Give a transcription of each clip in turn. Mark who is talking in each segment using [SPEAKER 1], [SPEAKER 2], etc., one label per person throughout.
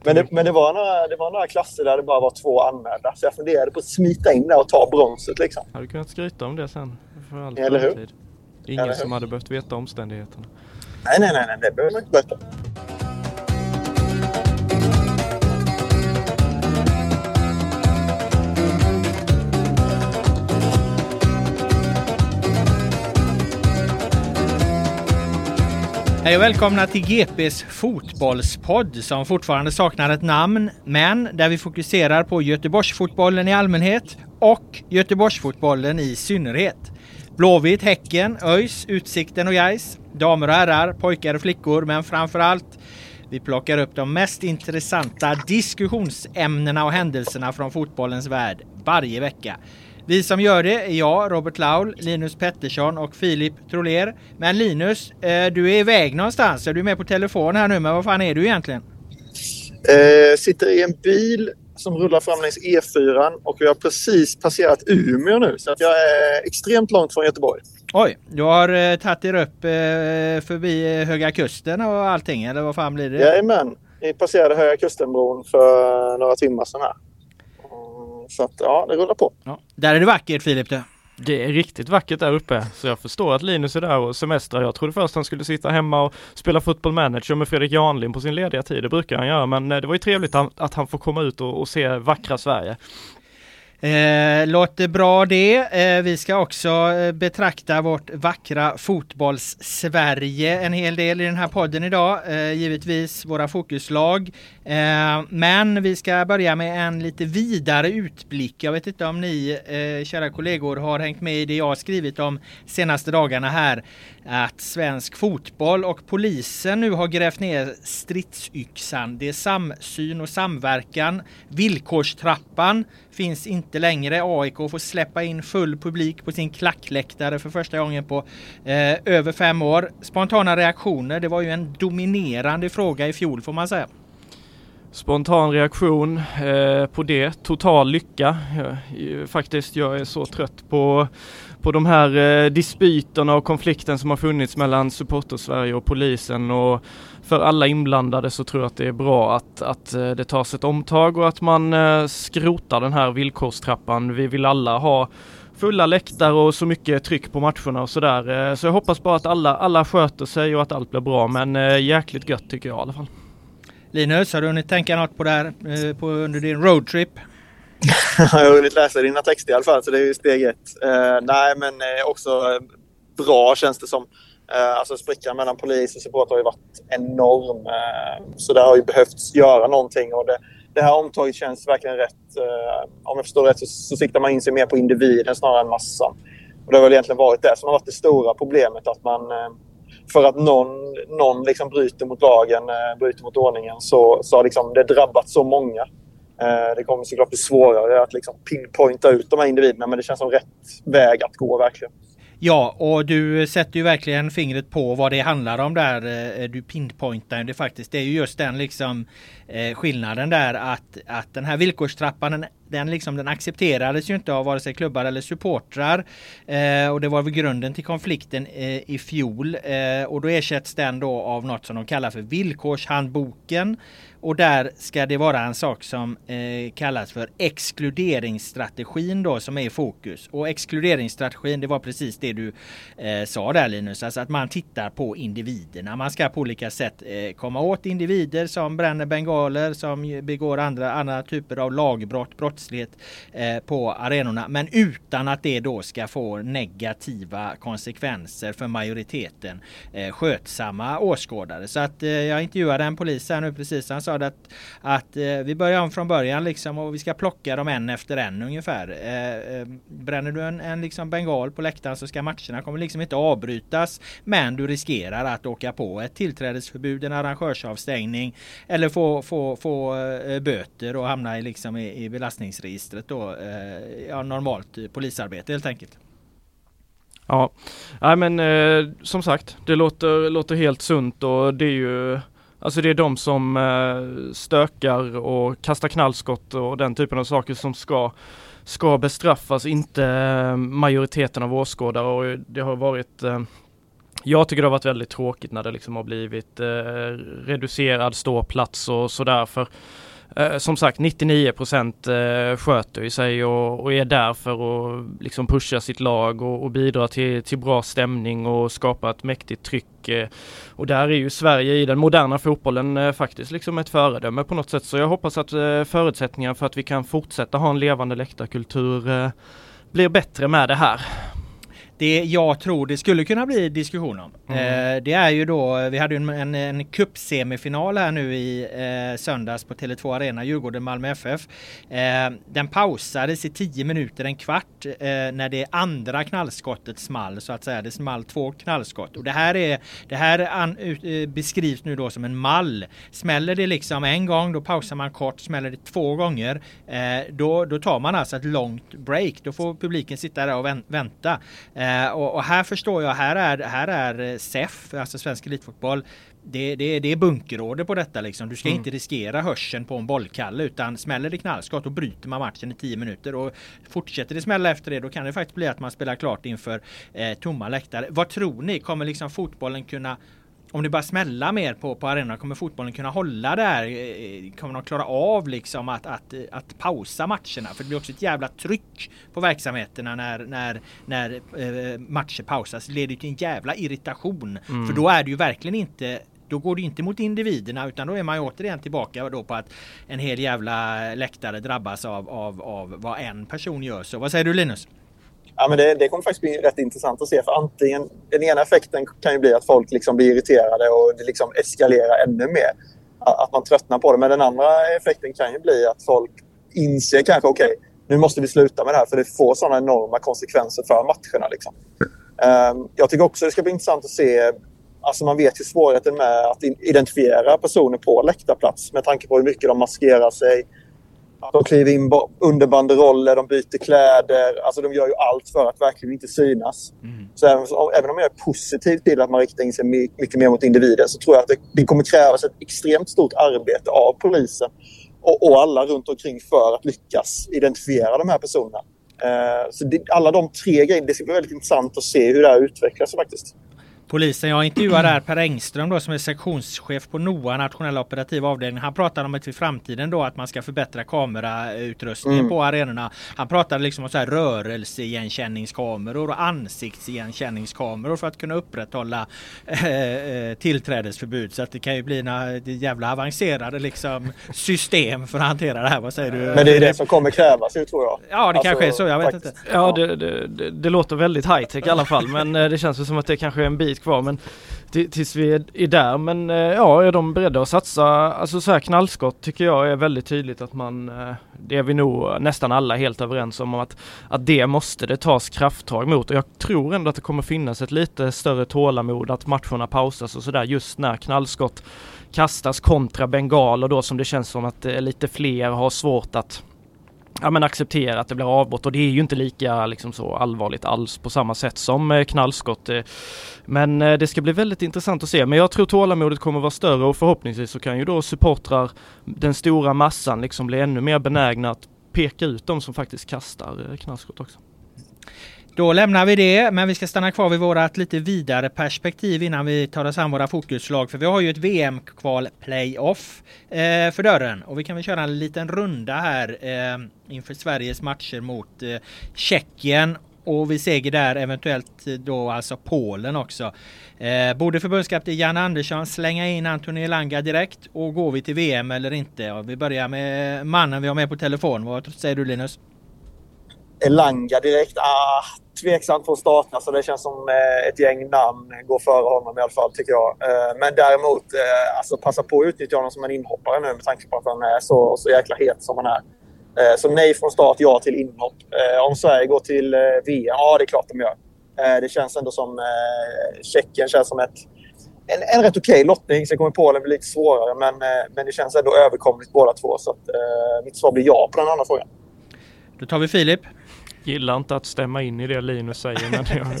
[SPEAKER 1] Men, det, men det, var några, det var några klasser där det bara var två anmälda. Så jag funderade på att smita in där och ta bronset liksom.
[SPEAKER 2] Hade kunnat skryta om det sen. För all
[SPEAKER 1] Eller hur?
[SPEAKER 2] Ingen
[SPEAKER 1] Eller hur?
[SPEAKER 2] som hade behövt veta omständigheterna.
[SPEAKER 1] Nej, nej, nej, nej det behöver man inte berätta.
[SPEAKER 3] Hej och välkomna till GPs fotbollspodd som fortfarande saknar ett namn, men där vi fokuserar på Göteborgsfotbollen i allmänhet och Göteborgsfotbollen i synnerhet. Blåvitt, Häcken, ÖIS, Utsikten och Gais, damer och herrar, pojkar och flickor, men framför allt vi plockar upp de mest intressanta diskussionsämnena och händelserna från fotbollens värld varje vecka. Vi som gör det är jag, Robert Laul, Linus Pettersson och Filip Troler. Men Linus, eh, du är iväg någonstans. Är du med på telefon här nu? Men vad fan är du egentligen?
[SPEAKER 1] Eh, sitter i en bil som rullar fram längs E4 och vi har precis passerat Umeå nu. Så att jag är extremt långt från Göteborg.
[SPEAKER 3] Oj, du har eh, tagit er upp eh, förbi eh, Höga Kusten och allting, eller vad fan blir det?
[SPEAKER 1] Jajamän, vi passerade Höga Kustenbron för några timmar sedan här. Så att ja, det rullar på.
[SPEAKER 3] Ja. Där är det vackert Filip du.
[SPEAKER 2] Det är riktigt vackert där uppe, så jag förstår att Linus är där och semestrar. Jag trodde först han skulle sitta hemma och spela fotboll manager med Fredrik Janlin på sin lediga tid. Det brukar han göra, men eh, det var ju trevligt att- att han får komma ut och, och se vackra Sverige.
[SPEAKER 3] Eh, låter bra det. Eh, vi ska också eh, betrakta vårt vackra fotbolls-Sverige en hel del i den här podden idag. Eh, givetvis våra fokuslag. Eh, men vi ska börja med en lite vidare utblick. Jag vet inte om ni, eh, kära kollegor, har hängt med i det jag har skrivit om senaste dagarna här. Att svensk fotboll och polisen nu har grävt ner stridsyxan. Det är samsyn och samverkan. Villkorstrappan finns inte längre. AIK får släppa in full publik på sin klackläktare för första gången på eh, över fem år. Spontana reaktioner, det var ju en dominerande fråga i fjol får man säga.
[SPEAKER 2] Spontan reaktion eh, på det, total lycka. Jag, faktiskt, jag är så trött på, på de här eh, dispyterna och konflikten som har funnits mellan SupporterSverige och polisen och för alla inblandade så tror jag att det är bra att, att eh, det tas ett omtag och att man eh, skrotar den här villkorstrappan. Vi vill alla ha fulla läktare och så mycket tryck på matcherna och sådär. Eh, Så jag hoppas bara att alla, alla sköter sig och att allt blir bra men eh, jäkligt gött tycker jag i alla fall.
[SPEAKER 3] Linus, har du hunnit tänka något på det här eh, på, under din roadtrip?
[SPEAKER 1] Jag har hunnit läsa dina texter i alla fall, så det är ju steg ett. Eh, nej, men eh, också eh, bra känns det som. Eh, alltså sprickan mellan polis och support har ju varit enorm. Eh, så det har ju behövts göra någonting och det, det här omtaget känns verkligen rätt. Eh, om jag förstår rätt så, så siktar man in sig mer på individen snarare än massan. Och det har väl egentligen varit det som har varit det stora problemet. Att man, eh, för att någon, någon liksom bryter mot lagen, bryter mot ordningen så, så har liksom det drabbat så många. Eh, det kommer såklart bli svårare att liksom pinpointa ut de här individerna men det känns som rätt väg att gå verkligen.
[SPEAKER 3] Ja, och du sätter ju verkligen fingret på vad det handlar om där. Eh, du pinpointar det faktiskt. Det är ju just den liksom eh, skillnaden där att, att den här villkorstrappan den, liksom, den accepterades ju inte av vare sig klubbar eller supportrar. Eh, och det var väl grunden till konflikten eh, i fjol. Eh, och då ersätts den då av något som de kallar för villkorshandboken. Och där ska det vara en sak som eh, kallas för exkluderingsstrategin då som är i fokus. Och exkluderingsstrategin det var precis det du eh, sa där Linus. Alltså att man tittar på individerna. Man ska på olika sätt eh, komma åt individer som bränner bengaler, som begår andra, andra typer av lagbrott, brottslighet eh, på arenorna. Men utan att det då ska få negativa konsekvenser för majoriteten eh, skötsamma åskådare. Så att eh, jag intervjuade en polis här nu precis. Han sa sa att, att eh, vi börjar om från början liksom och vi ska plocka dem en efter en ungefär. Eh, eh, bränner du en, en liksom bengal på läktaren så ska matcherna kommer liksom inte avbrytas. Men du riskerar att åka på ett tillträdesförbud, en arrangörsavstängning eller få, få, få eh, böter och hamna i, liksom i, i belastningsregistret då. Eh, ja, normalt polisarbete helt enkelt.
[SPEAKER 2] Ja, nej men eh, som sagt, det låter, låter helt sunt och det är ju Alltså det är de som eh, stökar och kastar knallskott och den typen av saker som ska ska bestraffas, inte eh, majoriteten av åskådare. Och det har varit eh, jag tycker det har varit väldigt tråkigt när det liksom har blivit eh, reducerad ståplats och sådär. För Eh, som sagt 99 procent eh, sköter sig och, och, är där för att liksom pusha sitt lag och, och bidra till, till bra stämning och skapa ett mäktigt tryck. Eh. och där är ju Sverige i den moderna fotbollen eh, faktiskt liksom ett föredöme på något sätt. Så jag hoppas att eh, förutsättningarna för att vi kan fortsätta ha en levande läktarkultur eh, blir bättre med det här.
[SPEAKER 3] Det jag tror det skulle kunna bli diskussion om. Mm. Eh, det är ju då, vi hade en, en, en cupsemifinal här nu i eh, söndags på Tele2 Arena, Djurgården-Malmö FF. Eh, den pausades i 10 minuter, en kvart, eh, när det andra knallskottet small så att säga. Det small två knallskott. Och det här, är, det här an, uh, beskrivs nu då som en mall. Smäller det liksom en gång, då pausar man kort. Smäller det två gånger, eh, då, då tar man alltså ett långt break. Då får publiken sitta där och vänta. Eh, och, och, här förstår jag, här är, här är SEF, alltså Svensk Elitfotboll, det, det, det är bunkerorder på detta liksom. Du ska mm. inte riskera hörseln på en bollkalle utan smäller det knallskott då bryter man matchen i 10 minuter och fortsätter det smälla efter det då kan det faktiskt bli att man spelar klart inför eh, tomma läktare. Vad tror ni? Kommer liksom fotbollen kunna om det bara smälla mer på, på arenan, kommer fotbollen kunna hålla där? Eh, kommer de klara av liksom att, att, att pausa matcherna? För det blir också ett jävla tryck på verksamheterna när, när, när eh, matcher pausas. Det leder till en jävla irritation. Mm. För då är det ju verkligen inte då går det inte mot individerna utan då är man ju återigen tillbaka då på att en hel jävla läktare drabbas av, av, av vad en person gör. Så vad säger du Linus?
[SPEAKER 1] Ja, men det, det kommer faktiskt bli rätt intressant att se. För antingen, den ena effekten kan ju bli att folk liksom blir irriterade och det liksom eskalerar ännu mer. Att man tröttnar på det. Men den andra effekten kan ju bli att folk inser kanske okej, okay, nu måste vi sluta med det här för det får sådana enorma konsekvenser för matcherna. Liksom. Um, jag tycker också det ska bli intressant att se Alltså man vet ju svårigheten med att identifiera personer på läktarplats med tanke på hur mycket de maskerar sig, de kliver in under banderoller, de byter kläder. Alltså de gör ju allt för att verkligen inte synas. Mm. Så även, även, om jag är positiv till att man riktar in sig mycket mer mot individer så tror jag att det, det kommer krävas ett extremt stort arbete av polisen och, och, alla runt omkring för att lyckas identifiera de här personerna. Eh, så det, alla de tre grejerna, det ska bli väldigt intressant att se hur det här utvecklas faktiskt
[SPEAKER 3] polisen. Jag intervjuar där Per Engström då som är sektionschef på NOA, nationella operativa avdelning. Han pratar om att i framtiden då att man ska förbättra kamerautrustningen mm. på arenorna. Han pratar liksom om så här rörelseigenkänningskameror och ansiktsigenkänningskameror för att kunna upprätthålla äh, tillträdesförbud. Så att det kan ju bli några jävla avancerade liksom system för att hantera det här. Vad säger du?
[SPEAKER 1] Men det är det som kommer krävas ju tror jag.
[SPEAKER 3] Ja det alltså, kanske är så, jag vet faktiskt.
[SPEAKER 2] inte. Ja det, det, det, det låter väldigt high tech i alla fall men det känns som att det kanske är en bit kvar men tills vi är där. Men eh, ja, är de beredda att satsa? Alltså så här knallskott tycker jag är väldigt tydligt att man, eh, det är vi nog nästan alla helt överens om att, att det måste det tas krafttag mot och jag tror ändå att det kommer finnas ett lite större tålamod att matcherna pausas och sådär just när knallskott kastas kontra bengaler då som det känns som att eh, lite fler har svårt att ja, men acceptera att det blir avbrott och det är ju inte lika liksom, så allvarligt alls på samma sätt som eh, knallskott. Eh. Men eh, det ska bli väldigt intressant att se. Men jag tror tålamodet kommer vara större och förhoppningsvis så kan ju då supportrar, den stora massan liksom bli ännu mer benägna att peka ut de som faktiskt kastar eh, knallskott också.
[SPEAKER 3] Då lämnar vi det, men vi ska stanna kvar vid vårat lite vidare perspektiv innan vi tar oss an våra fokuslag. För vi har ju ett VM-kval playoff eh, för dörren och vi kan väl köra en liten runda här eh, inför Sveriges matcher mot eh, Tjeckien och vi seger där eventuellt eh, då alltså Polen också. Eh, borde förbundskapten Jan Andersson slänga in Antoni Elanga direkt och går vi till VM eller inte? Och vi börjar med mannen vi har med på telefon. Vad säger du Linus?
[SPEAKER 1] Elanga direkt? Ah, tveksamt från starten. Så alltså, det känns som eh, ett gäng namn går före honom i alla fall tycker jag. Eh, men däremot, eh, alltså passa på att utnyttja honom som en inhoppare nu med tanke på att han är så, så jäkla het som han är. Så nej från start, ja till inhopp. Om Sverige går till VM, ja det är klart de gör. Det känns ändå som Tjeckien känns som ett, en, en rätt okej okay lottning. Sen kommer Polen bli lite svårare men, men det känns ändå överkomligt båda två. Så att, mitt svar blir ja på den andra frågan.
[SPEAKER 3] Då tar vi Filip
[SPEAKER 2] gillar inte att stämma in i det Linus säger men jag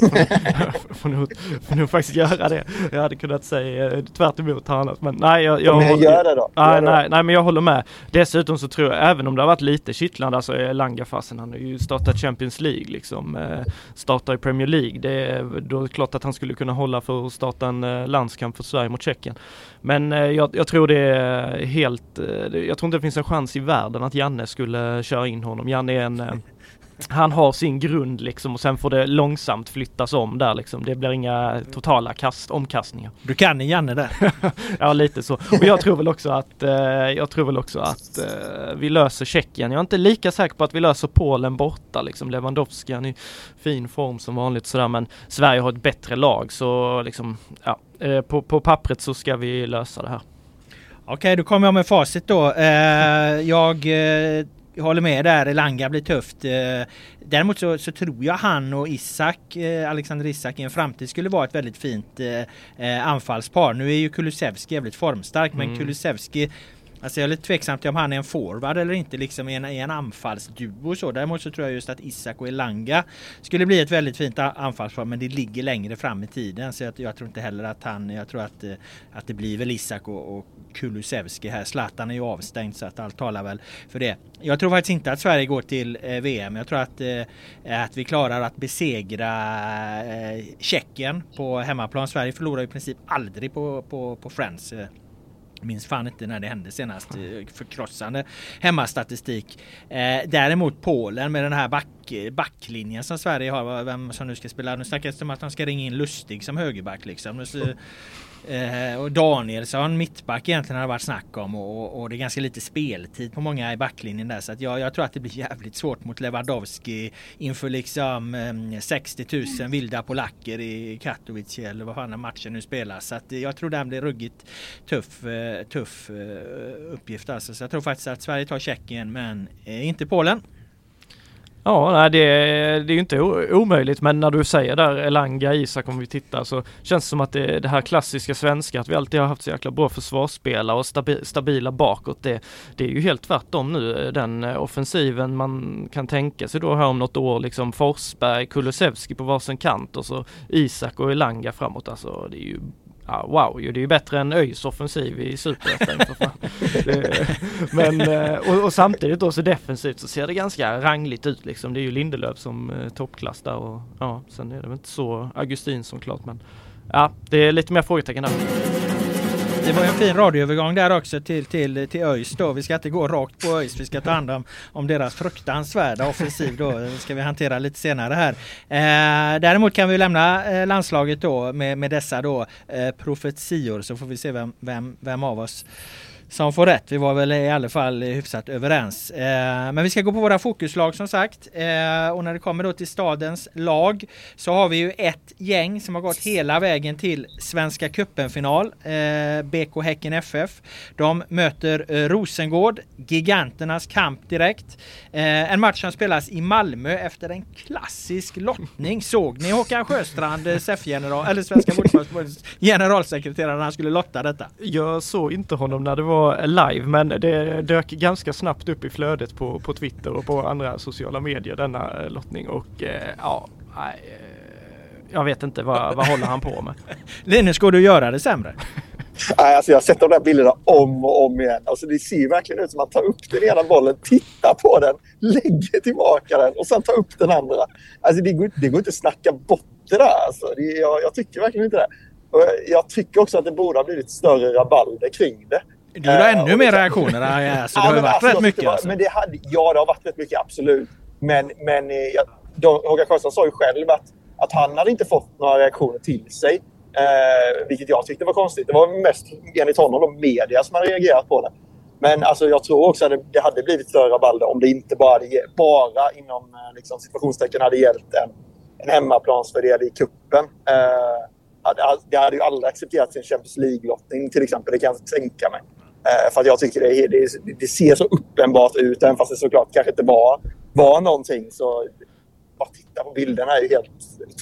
[SPEAKER 2] får, får, nog, får nog faktiskt göra det. Jag hade kunnat säga eh, tvärt emot annars men nej jag, jag,
[SPEAKER 1] men gör det då.
[SPEAKER 2] Nej, nej, nej men jag håller med. Dessutom så tror jag även om det har varit lite kittlande, alltså Langafasen han har ju startat Champions League liksom. Eh, startar i Premier League. Det är då klart att han skulle kunna hålla för att starta en eh, landskamp för Sverige mot Tjeckien. Men jag, jag, tror det är helt, jag tror inte det finns en chans i världen att Janne skulle köra in honom. Janne är en han har sin grund liksom och sen får det långsamt flyttas om där liksom. Det blir inga totala kast, omkastningar.
[SPEAKER 3] Du kan i Janne där.
[SPEAKER 2] ja lite så. Och jag tror väl också att, eh, jag tror väl också att eh, vi löser Tjeckien. Jag är inte lika säker på att vi löser Polen borta liksom. Lewandowski han är i fin form som vanligt sådär men Sverige har ett bättre lag så liksom ja, eh, på, på pappret så ska vi lösa det här.
[SPEAKER 3] Okej, då kommer jag med facit då. Eh, jag eh, jag håller med där, Elanga blir tufft. Eh, däremot så, så, tror jag han och Isak, eh, Alexander Isak i en framtid skulle vara ett väldigt fint eh, anfallspar. Nu är ju Kulusevski jävligt formstark mm. men Kulusevski Alltså jag är lite tveksam till om han är en forward eller inte liksom i en, i en anfallsduo så. Däremot så tror jag just att Isak och Elanga skulle bli ett väldigt fint anfallspar men det ligger längre fram i tiden så jag, jag, tror inte heller att han, jag tror att, eh, att det blir väl Isak och, och Kulusevski här. Zlatan är ju avstängd så att allt talar väl för det. Jag tror faktiskt inte att Sverige går till eh, VM. Jag tror att, eh, att vi klarar att besegra eh, Tjeckien på hemmaplan. Sverige förlorar i princip aldrig på, på, på Friends. Eh. Minns fan inte när det hände senast. Eh, förkrossande hemmastatistik. Eh, däremot Polen med den här back, backlinjen som Sverige har. Vem som nu ska spela. Nu snackas det om att de ska ringa in Lustig som högerback liksom. Eh, och Danielsson, mittback egentligen har det varit snack om och, och, det är ganska lite speltid på många i backlinjen där så att jag, jag tror att det blir jävligt svårt mot Lewandowski inför liksom eh, 60 000 vilda polacker i Katowice eller vad fan matchen nu spelas. Så att jag tror den blir ruggigt tuff, eh, tuff eh, uppgift alltså. Så jag tror faktiskt att Sverige tar Tjeckien men eh, inte Polen.
[SPEAKER 2] Ja, nej, det, det är ju inte omöjligt men när du säger där Elanga, Isak om vi tittar så känns det som att det, det här klassiska svenska att vi alltid har haft så jäkla bra försvarsspelare och stabi, stabila bakåt det, det är ju helt tvärtom nu den eh, offensiven man kan tänka sig då här om något år liksom Forsberg, Kulusevski på varsin kant och så Isak och Elanga framåt alltså det är ju Ja, wow, det är ju bättre än ÖIS offensiv i Superettan Men eh, och, och, samtidigt då så defensivt så ser det ganska rangligt ut liksom. Det är ju Lindelöf som eh, toppklass där och ja, sen är det väl inte så Augustin som klart men ja, det är lite mer frågetecken där.
[SPEAKER 3] Det var en fin radioövergång där också till, till, till ÖIS då. Vi ska inte gå rakt på ÖIS. Vi ska ta hand om, om deras fruktansvärda offensiv då. Det ska vi hantera lite senare här. Eh, däremot kan vi lämna eh, landslaget då med, med dessa då eh, profetior så får vi se vem, vem, vem av oss som får rätt. Vi var väl i alla fall hyfsat överens. Eh, men vi ska gå på våra fokuslag som sagt. Eh, och när det kommer då till stadens lag så har vi ju ett gäng som har gått hela vägen till Svenska cupen-final. Eh, BK Häcken FF. De möter eh, Rosengård. Giganternas kamp direkt. Eh, en match som spelas i Malmö efter en klassisk lottning. Såg ni Håkan Sjöstrand, eh, SEF-general, eller Svenska fotbollsförbundets generalsekreterare när han skulle lotta detta?
[SPEAKER 2] Jag såg inte honom när det var var live men det dök ganska snabbt upp i flödet på, på Twitter och på andra sociala medier denna lottning och eh, ja, nej, jag vet inte vad, vad håller han på med.
[SPEAKER 3] Linus, går du göra det sämre?
[SPEAKER 1] Nej, alltså jag har sett de där bilderna om och om igen. Alltså det ser verkligen ut som att man tar upp den ena bollen, tittar på den, lägger tillbaka den och sen tar upp den andra. Alltså det går, det går inte att snacka bort det där. Alltså det, jag, jag tycker verkligen inte det. Och jag tycker också att det borde ha blivit större rabalder kring det.
[SPEAKER 3] Du har uh, ännu mer reaktioner. Alltså, det har ju varit alltså, rätt mycket. Var,
[SPEAKER 1] alltså. men det hade, ja, det har varit rätt mycket, absolut. Men, men eh, Håkan Sjöstrand sa ju själv att, att han hade inte fått några reaktioner till sig. Eh, vilket jag tyckte var konstigt. Det var mest enligt honom de media som hade reagerat på det. Men alltså, jag tror också att det hade blivit större rabalder om det inte bara, bara inom eh, liksom, situationstecken hade gällt en, en hemmaplansfördel i kuppen. Eh, det hade ju aldrig accepterats i en Champions League-lottning till exempel. Det kan jag tänka mig. Eh, för att jag tycker det, det, det, ser så uppenbart ut, även fast det såklart kanske inte var, var någonting. Så bara titta på bilderna är ju helt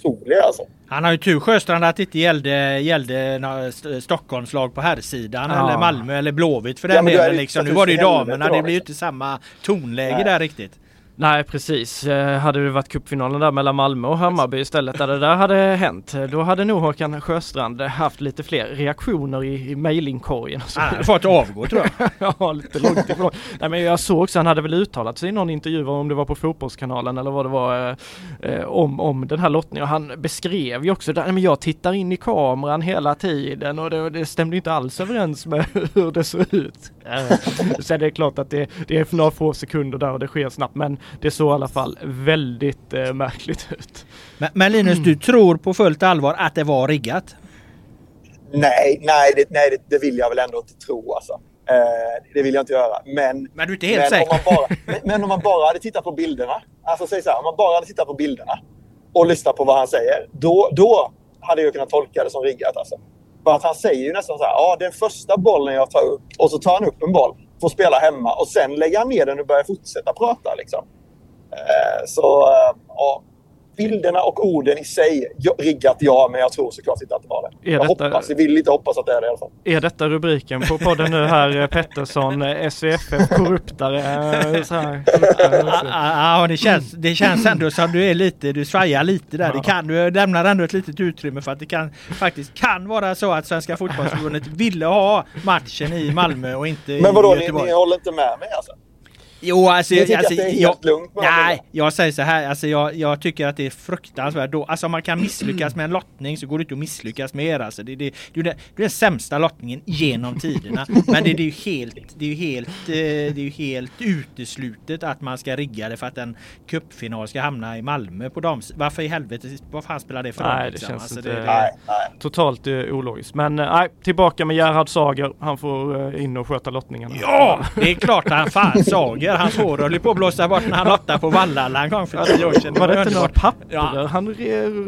[SPEAKER 1] otroliga alltså.
[SPEAKER 3] Han har ju tur Sjöstrand att det inte gällde, gällde Stockholmslag på herrsidan ja. eller Malmö eller Blåvitt för den ja, delen. Liksom. Nu var det ju damerna, det blir ju inte samma tonläge Nej. där riktigt.
[SPEAKER 2] Nej precis, eh, hade det varit cupfinalen där mellan Malmö och Hammarby istället där det där hade hänt då hade nog Håkan Sjöstrand haft lite fler reaktioner i, i mejlinkorgen.
[SPEAKER 3] Han hade fått avgå tror jag.
[SPEAKER 2] ja, lite långt ifrån. Nej men jag såg också, han hade väl uttalat sig i någon intervju om det var på Fotbollskanalen eller vad det var eh, om, om den här lottningen. Han beskrev ju också, där, men jag tittar in i kameran hela tiden och det, det stämde inte alls överens med hur det såg ut. Så det är klart att det, det är för några få sekunder där och det sker snabbt men det såg i alla fall väldigt eh, märkligt ut.
[SPEAKER 3] Men, men Linus, mm. du tror på fullt allvar att det var riggat?
[SPEAKER 1] Nej, nej, det, nej, det, det vill jag väl ändå inte tro alltså. Eh, det vill jag inte göra. Men,
[SPEAKER 3] men du är inte helt säker?
[SPEAKER 1] Om bara, men, men, om man bara hade tittat på bilderna. Alltså säg så här, om man bara hade tittat på bilderna och lyssnat på vad han säger. Då, då hade jag kunnat tolka det som riggat alltså. För att han säger ju nästan så här, ja den första bollen jag tar upp och så tar han upp en boll, får spela hemma och sen lägger han ner den och börjar fortsätta prata liksom. Eh, så eh, ja, bilderna och orden i sig riggat ja, men jag tror såklart inte att det var det. Är jag detta, hoppas, jag vill inte hoppas att det är det i alla fall.
[SPEAKER 2] Är detta rubriken på podden nu här, Pettersson, SVFF, korruptare?
[SPEAKER 3] Ja, det känns, det känns ändå som du är lite, du svajar lite där. Det kan, du lämnar ändå ett litet utrymme för att det kan faktiskt kan vara så att Svenska Fotbollförbundet ville ha matchen i Malmö och inte
[SPEAKER 1] Men vadå,
[SPEAKER 3] i Göteborg.
[SPEAKER 1] Ni, ni håller inte med mig alltså?
[SPEAKER 3] Jo, alltså...
[SPEAKER 1] Jag
[SPEAKER 3] alltså,
[SPEAKER 1] att det är helt jag, lugnt
[SPEAKER 3] Nej, jag säger så här. Alltså, jag, jag tycker att det är fruktansvärt. Då, alltså, om man kan misslyckas med en lottning så går det inte att misslyckas med Alltså, det, det, det, det är den sämsta lottningen genom tiderna. Men det, det är ju helt, det är helt, eh, det är ju helt uteslutet att man ska rigga det för att en cupfinal ska hamna i Malmö på dams... Varför i helvete? Vad fan spelar det för
[SPEAKER 2] roll? Nej, det liksom? känns alltså, inte... Nej, nej. Totalt uh, ologiskt. Men uh, nej, tillbaka med Gerhard Sager. Han får uh, in och sköta lottningen.
[SPEAKER 3] Ja, det är klart att han fan Sager ner. Hans hår höll på att blåsa bort när han lottade på Vallala en gång för tio år sedan.
[SPEAKER 2] Var det inte några papper? Ja. Han,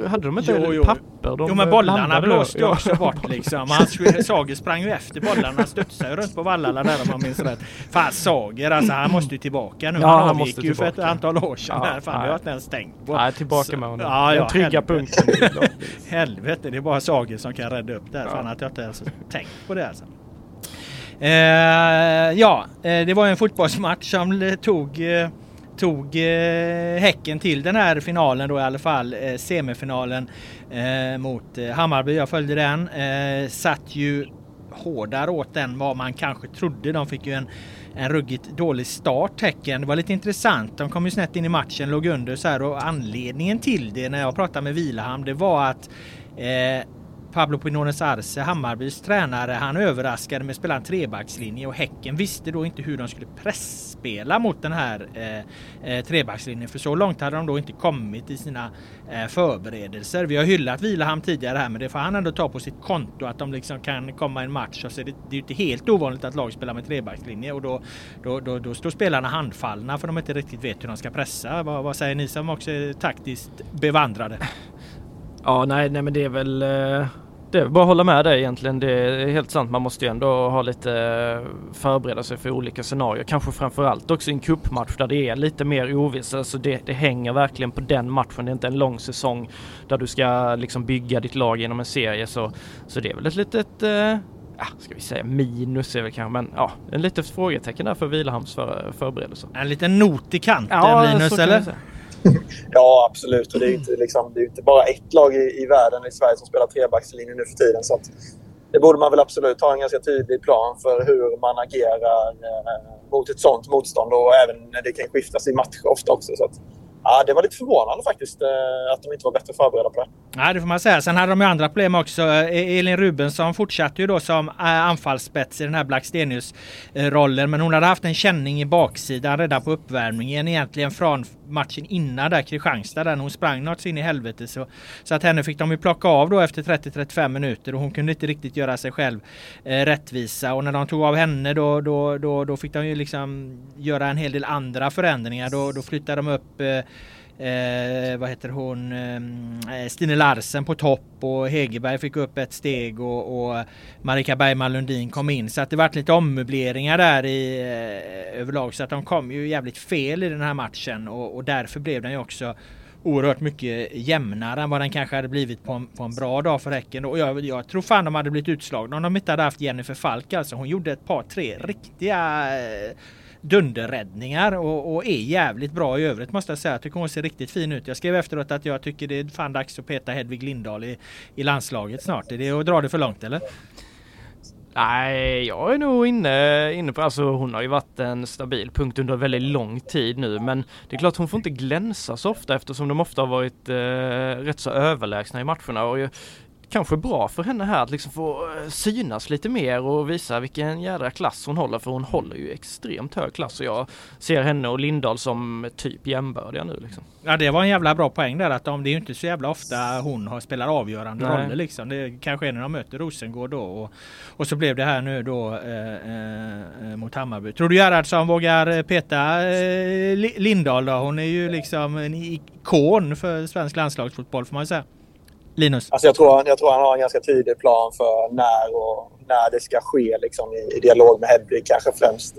[SPEAKER 2] hade de inte jo, jo. papper? De
[SPEAKER 3] jo men bollarna blåste ju också bort liksom. Hans Sager sprang ju efter bollarna. Studsade ju runt på Vallala där om man minns rätt. Fan Sager alltså han måste ju tillbaka nu. Ja, han avgick ju för ett antal år sedan. Ja. Fan det har inte ens tänkt på.
[SPEAKER 2] Nej tillbaka med honom. Ja, ja, Den trygga punkten.
[SPEAKER 3] helvete det är bara Sager som kan rädda upp det här. Fan att jag inte ens tänkt på det alltså. Eh, ja, eh, det var en fotbollsmatch som tog, eh, tog eh, Häcken till den här finalen då i alla fall. Eh, semifinalen eh, mot eh, Hammarby. Jag följde den. satt ju hårdare åt den vad man kanske trodde. De fick ju en, en ruggigt dålig start Häcken. Det var lite intressant. De kom ju snett in i matchen, låg under så här och anledningen till det när jag pratade med Vilahamn det var att eh, Pablo Pinones Arce, Hammarbys tränare, han överraskade med att spela en trebackslinje och Häcken visste då inte hur de skulle pressspela mot den här eh, eh, trebackslinjen. För så långt hade de då inte kommit i sina eh, förberedelser. Vi har hyllat Vilahamn tidigare här men det får han ändå ta på sitt konto att de liksom kan komma i en match. Och så det, det är inte helt ovanligt att lag spelar med trebackslinje och då, då, då, då står spelarna handfallna för de inte riktigt vet hur de ska pressa. Vad, vad säger ni som också är taktiskt bevandrade?
[SPEAKER 2] Ja, nej, nej men det är väl eh, det är bara hålla med dig egentligen. Det är helt sant. Man måste ju ändå ha lite eh, förbereda sig för olika scenarier. Kanske framförallt också i en cupmatch där det är lite mer ovisst. Alltså det, det hänger verkligen på den matchen. Det är inte en lång säsong där du ska liksom bygga ditt lag genom en serie. Så, så det är väl ett litet eh, ja, ska vi säga minus är väl kanske, men ja, en litet frågetecken där för Vilahamns för, förberedelser.
[SPEAKER 3] En liten not i kanten ja, Linus, eller?
[SPEAKER 1] ja, absolut. Och det är ju inte, liksom, det är inte bara ett lag i, i världen, i Sverige, som spelar trebackslinje nu för tiden. Så att, det borde man väl absolut ha en ganska tydlig plan för hur man agerar eh, mot ett sånt motstånd och även när det kan skiftas i matcher ofta också. Så att, Ja, det var lite förvånande faktiskt eh, att de inte var bättre förberedda på det.
[SPEAKER 3] Ja, det får man säga. Sen hade de ju andra problem också. Eh, e- Elin Rubensson fortsatte ju då som eh, anfallsspets i den här Blackstenius-rollen. Eh, Men hon hade haft en känning i baksidan redan på uppvärmningen egentligen från matchen innan där Kristianstad där hon sprang något in i helvete. Så, så att henne fick de ju plocka av då efter 30-35 minuter och hon kunde inte riktigt göra sig själv eh, rättvisa. Och när de tog av henne då, då, då, då fick de ju liksom göra en hel del andra förändringar. Då, då flyttade de upp eh, Eh, vad heter hon? Eh, eh, Stine Larsen på topp och Hegerberg fick upp ett steg och, och Marika Bergman Lundin kom in. Så att det vart lite ommöbleringar där i, eh, överlag. Så att de kom ju jävligt fel i den här matchen och, och därför blev den ju också oerhört mycket jämnare än vad den kanske hade blivit på en, på en bra dag för Häcken. Och jag, jag, tror fan de hade blivit utslagna om de inte hade haft Jennifer Falk. Alltså hon gjorde ett par, tre riktiga eh, dunderräddningar och, och, är jävligt bra i övrigt måste jag säga. Jag tycker hon ser riktigt fin ut. Jag skrev efteråt att jag tycker det är fan dags att peta Hedvig Lindahl i, i landslaget snart. Är det att dra det för långt eller?
[SPEAKER 2] Nej, jag är nog inne, inne på, alltså hon har ju varit en stabil punkt under väldigt lång tid nu men det är klart hon får inte glänsa så ofta eftersom de ofta har varit eh, rätt så överlägsna i matcherna och jag, kanske bra för henne här att liksom få eh, synas lite mer och visa vilken jädra klass hon håller för hon håller ju extremt hög klass och jag ser henne och Lindahl som typ jämbördiga nu liksom.
[SPEAKER 3] Ja det var en jävla bra poäng där att de, det är ju inte så jävla ofta hon har spelar avgörande Nej. roller liksom. Det kanske är när de möter Rosengård då och, och så blev det här nu då eh, eh, mot Hammarby. Tror du Gerhardsson vågar peta eh, Lindahl då? Hon är ju liksom en ikon för svensk landslagsfotboll får man säga. Linus?
[SPEAKER 1] Alltså jag, tror, jag tror han har en ganska tydlig plan för när och när det ska ske liksom, i, i dialog med Hedvig kanske främst.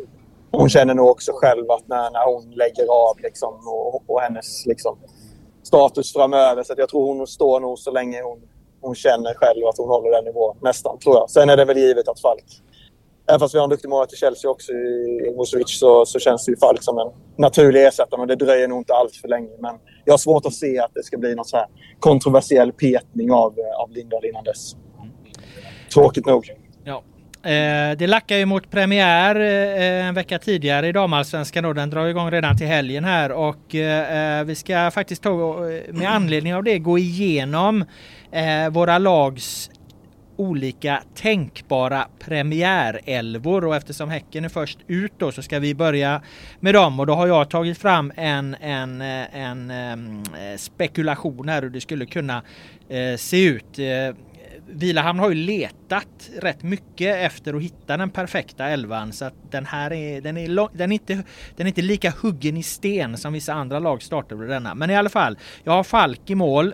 [SPEAKER 1] Hon känner nog också själv att när, när hon lägger av liksom, och, och hennes liksom, status framöver. Så jag tror hon står nog så länge hon, hon känner själv att hon håller den nivån. Nästan, tror jag. Sen är det väl givet att Falk Även fast vi har en duktig målvakt i Chelsea också i Vucevic så, så känns det ju Falk som en naturlig ersättare. Men det dröjer nog inte allt för länge. Men jag har svårt att se att det ska bli någon så här kontroversiell petning av, eh, av Lindahl innan dess. Tråkigt nog.
[SPEAKER 3] Ja. Eh, det lackar ju mot premiär eh, en vecka tidigare i damallsvenskan. Den drar igång redan till helgen här och eh, eh vi ska faktiskt ta, eh, med anledning av det gå igenom eh, våra lags olika tänkbara premiärelvor och eftersom Häcken är först ut då så ska vi börja med dem och då har jag tagit fram en, en, eh, en, en spekulation här hur det skulle kunna eh, se ut. Eh, Vilahamn har ju letat rätt mycket efter att hitta den perfekta elvan så att den här är, den är, lång, den är, inte, den är inte lika huggen i sten som vissa andra lag startar denna. Men i alla fall, jag har Falk i mål.